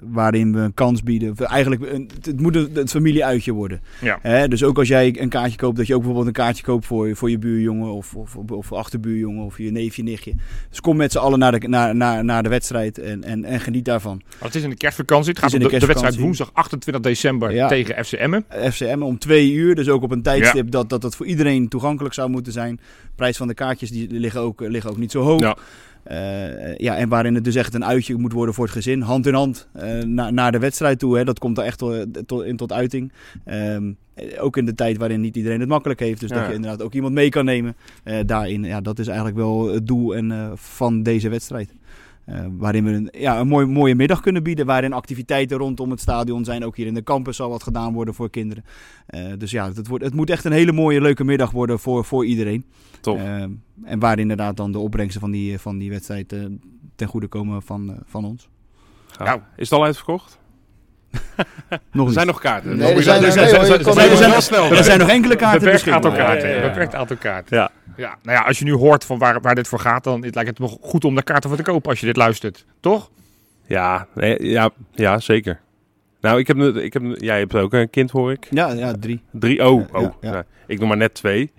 Speaker 3: waarin we een kans bieden. Eigenlijk, een, het moet een, het familieuitje worden.
Speaker 2: Ja.
Speaker 3: Hè, dus ook als jij een kaartje koopt, dat je ook bijvoorbeeld een kaartje koopt voor, voor je buurjongen of, of, of, achterbuurjongen of je neefje, nichtje. Dus kom met z'n allen naar de, naar, naar, naar de wedstrijd en, en, en geniet daarvan.
Speaker 2: Want het is in de kerstvakantie. Het
Speaker 3: Het
Speaker 2: gaat om
Speaker 3: in
Speaker 2: de,
Speaker 3: de
Speaker 2: de wedstrijd woensdag 28 december
Speaker 3: Ja.
Speaker 2: tegen FC Emmen.
Speaker 3: FCM om twee uur, dus ook op een tijdstip dat, dat het voor iedereen toegankelijk zou moeten zijn. De prijs van de kaartjes die liggen ook, liggen ook niet zo hoog.
Speaker 1: Ja.
Speaker 3: Eh, ja, en waarin het dus echt een uitje moet worden voor het gezin. Hand in hand eh, na- naar de wedstrijd toe. Hè. Dat komt er echt tot, tot, in tot uiting. Ehm, eh, ook in de tijd waarin niet iedereen het makkelijk heeft. Dus
Speaker 1: Ja.
Speaker 3: dat je inderdaad ook iemand mee kan nemen daarin. Ja, dat is eigenlijk wel het doel en, van deze wedstrijd. Eh, waarin we een, ja, een mooi, mooie middag kunnen bieden. Waarin activiteiten rondom het stadion zijn. Ook hier in de campus zal wat gedaan worden voor kinderen. Eh, dus ja, het, wordt, het moet echt een hele mooie, leuke middag worden voor, voor iedereen.
Speaker 1: Tof.
Speaker 3: Eh, en waar inderdaad dan de opbrengsten van die, van die wedstrijd ten goede komen van, van ons.
Speaker 2: Nou.
Speaker 1: Is het al uitverkocht?
Speaker 3: Nog
Speaker 1: Er zijn nog kaarten.
Speaker 4: Nee, er zijn,
Speaker 2: er zijn-
Speaker 4: zijn,
Speaker 2: er
Speaker 3: nog enkele kaarten
Speaker 2: Beperkt aantal kaarten.
Speaker 1: Ja, ja, ja.
Speaker 2: Beperkt aantal kaarten.
Speaker 1: Ja.
Speaker 2: Ja, nou ja, als je nu hoort van waar, waar dit voor gaat, dan lijkt het me goed om daar kaarten voor te kopen als je dit luistert. Toch?
Speaker 1: Ja, nee, ja, ja, zeker. Nou, ik heb, nu- ik heb, jij hebt ook een kind, hoor ik.
Speaker 3: Ja, ja, drie.
Speaker 1: Drie, oh, oh.
Speaker 3: ja, ja.
Speaker 1: Nou, ik nog maar net twee.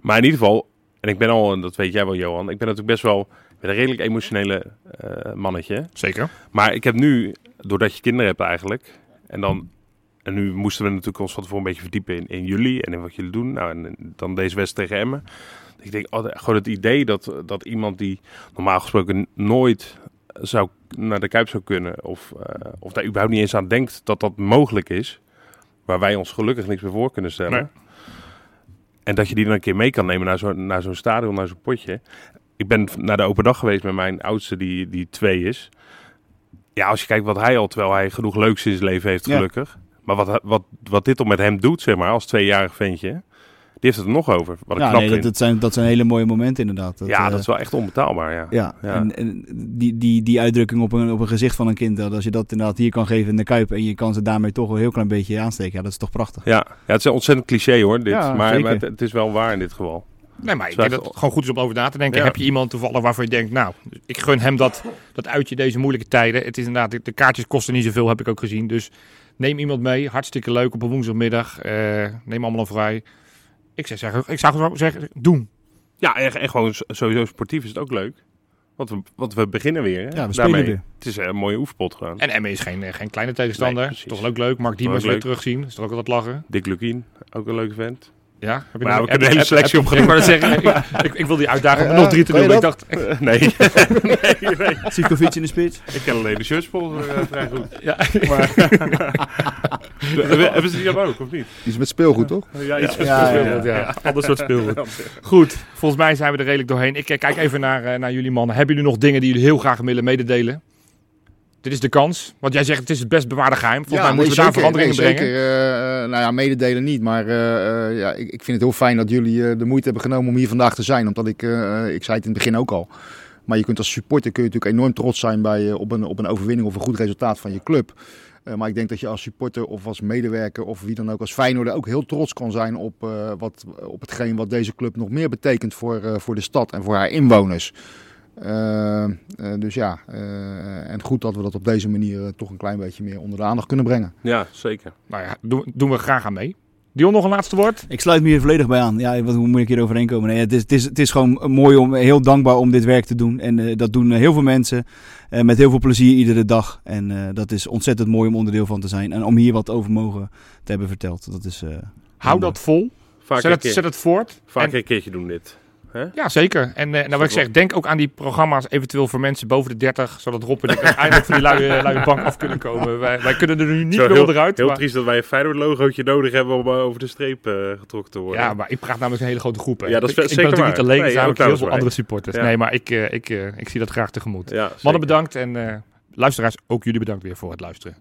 Speaker 1: Maar in ieder geval, en ik ben al, en dat weet jij wel, Johan, ik ben natuurlijk best wel ben een redelijk emotionele eh, mannetje.
Speaker 2: Zeker.
Speaker 1: Maar ik heb nu, doordat je kinderen hebt eigenlijk, en dan, en nu moesten we natuurlijk ons van tevoren een beetje verdiepen in, in jullie en in wat jullie doen. Nou, en dan deze wedstrijd tegen Emmen. Ik denk, oh, gewoon het idee dat, dat iemand die normaal gesproken nooit zou naar de Kuip zou kunnen, of, eh, of daar überhaupt niet eens aan denkt dat dat mogelijk is, waar wij ons gelukkig niks meer voor kunnen stellen.
Speaker 2: Nee.
Speaker 1: En dat je die dan een keer mee kan nemen naar zo'n naar zo'n stadion, naar zo'n potje. Ik ben naar de open dag geweest met mijn oudste, die, die twee is. Ja, als je kijkt wat hij al, terwijl hij genoeg leuks in zijn leven heeft,
Speaker 3: Ja.
Speaker 1: gelukkig. Maar wat, wat, wat dit al met hem doet, zeg maar, als tweejarig ventje, die heeft het er nog over. Wat ik
Speaker 3: Ja,
Speaker 1: knap
Speaker 3: nee, dat, zijn, dat zijn hele mooie momenten inderdaad. Dat,
Speaker 1: ja,
Speaker 3: eh,
Speaker 1: dat is wel echt onbetaalbaar, ja.
Speaker 3: Ja,
Speaker 1: Ja.
Speaker 3: en, en die, die, die uitdrukking op een, op een gezicht van een kind, dat als je dat inderdaad hier kan geven in de Kuip en je kan ze daarmee toch een heel klein beetje aansteken, ja, dat is toch prachtig.
Speaker 1: Ja, ja het is een ontzettend cliché hoor, dit.
Speaker 3: Ja,
Speaker 1: maar maar het, het is wel waar in dit geval.
Speaker 2: Nee, maar ik denk dat het gewoon goed is om over na te denken.
Speaker 1: Ja.
Speaker 2: Heb je iemand toevallig waarvan je denkt, nou, ik gun hem dat, dat uitje deze moeilijke tijden. Het is inderdaad, de, de kaartjes kosten niet zoveel, heb ik ook gezien. Dus neem iemand mee, hartstikke leuk op een woensdagmiddag. Eh, neem allemaal een vrij. Ik zou zeggen, ik zou zeggen, doen.
Speaker 1: Ja, en, en gewoon sowieso sportief is het ook leuk. Want we, want we beginnen weer. Hè,
Speaker 3: Ja, we spelen
Speaker 1: daarmee.
Speaker 3: weer.
Speaker 1: Het is een mooie oefenpot gewoon.
Speaker 2: En Emme is geen, eh, geen kleine tegenstander.
Speaker 1: Nee,
Speaker 2: toch ook leuk. Mark Diemers weer
Speaker 1: leuk.
Speaker 2: terugzien. Is toch ook altijd lachen.
Speaker 1: Dick Lukien, ook een leuke vent.
Speaker 2: Ja, heb
Speaker 1: Maar kunnen
Speaker 2: heb-
Speaker 1: de hele selectie
Speaker 2: heb- Ik, zeggen, ik, ik, ik wil die
Speaker 4: Ja,
Speaker 2: nog drie te doen. maar Ik dacht,
Speaker 1: nee. nee, nee.
Speaker 3: Sivkovic in de spits.
Speaker 1: Ik ken alleen de shirtsponsor eh, vrij goed.
Speaker 2: ja,
Speaker 1: Hebben hebben ze die dan ook, of niet?
Speaker 4: Iets met speelgoed, toch?
Speaker 1: Ja, iets met
Speaker 3: Ja, ja,
Speaker 2: speelgoed, ja. Ander soort speelgoed. Goed, volgens mij zijn we er redelijk doorheen. Ik eh, kijk even naar, eh, naar jullie mannen. Hebben jullie nog dingen die jullie heel graag willen mededelen? Dit is de kans. Want jij zegt het is het best bewaarde geheim. Volgens mij moeten we daar veranderingen
Speaker 4: nee,
Speaker 2: brengen.
Speaker 4: Zeker, eh, eh, nou ja, mededelen niet. Maar eh, ja, ik, ik vind het heel fijn dat jullie de moeite hebben genomen om hier vandaag te zijn. Omdat ik, ik zei het in het begin ook al. Maar je kunt als supporter kun je natuurlijk enorm trots zijn bij, op, een, op een overwinning of een goed resultaat van je club. Maar ik denk dat je als supporter of als medewerker of wie dan ook als Feyenoorder ook heel trots kan zijn op, wat, op hetgeen wat deze club nog meer betekent voor, voor de stad en voor haar inwoners. Eh, eh, dus ja, eh, en goed dat we dat op deze manier toch een klein beetje meer onder de aandacht kunnen brengen.
Speaker 1: Ja, zeker.
Speaker 2: Nou ja, doen, doen we graag aan mee. Dion, nog een laatste woord?
Speaker 3: Ik sluit me hier volledig bij aan. Ja, wat, hoe moet ik hier overheen komen? Nee, het, is, het, is, het is gewoon mooi om, heel dankbaar om dit werk te doen. En eh, dat doen heel veel mensen eh, met heel veel plezier iedere dag. En eh, dat is ontzettend mooi om onderdeel van te zijn. En om hier wat over mogen te hebben verteld. Dat is, eh,
Speaker 2: Hou dat vol.
Speaker 1: Vaker
Speaker 2: Zet
Speaker 1: een,
Speaker 2: het,
Speaker 1: keer,
Speaker 2: zet het voort.
Speaker 1: vaker
Speaker 2: En-
Speaker 1: een keertje doen dit.
Speaker 2: Ja, zeker. En eh, nou, wat ik zeg, denk ook aan die programma's eventueel voor mensen boven de 30. Zodat Rob en ik eindelijk van die luie, luie bank af kunnen komen. Wij, wij kunnen er nu niet
Speaker 1: Zo
Speaker 2: meer
Speaker 1: heel,
Speaker 2: onderuit.
Speaker 1: heel
Speaker 2: maar-
Speaker 1: triest dat wij een Feyenoord logootje nodig hebben om eh, over de streep eh, getrokken te worden.
Speaker 2: Ja, maar ik praat namelijk een hele grote groep. hè.
Speaker 1: Ja, dat is
Speaker 2: ik, ik
Speaker 1: zeker
Speaker 2: ben natuurlijk
Speaker 1: waar.
Speaker 2: niet alleen, er zijn
Speaker 1: ook
Speaker 2: heel veel andere supporters.
Speaker 1: Ja.
Speaker 2: Nee, maar ik, eh, ik, eh, ik zie dat graag tegemoet.
Speaker 1: Ja.
Speaker 2: Mannen bedankt en eh, luisteraars, ook jullie bedankt weer voor het luisteren.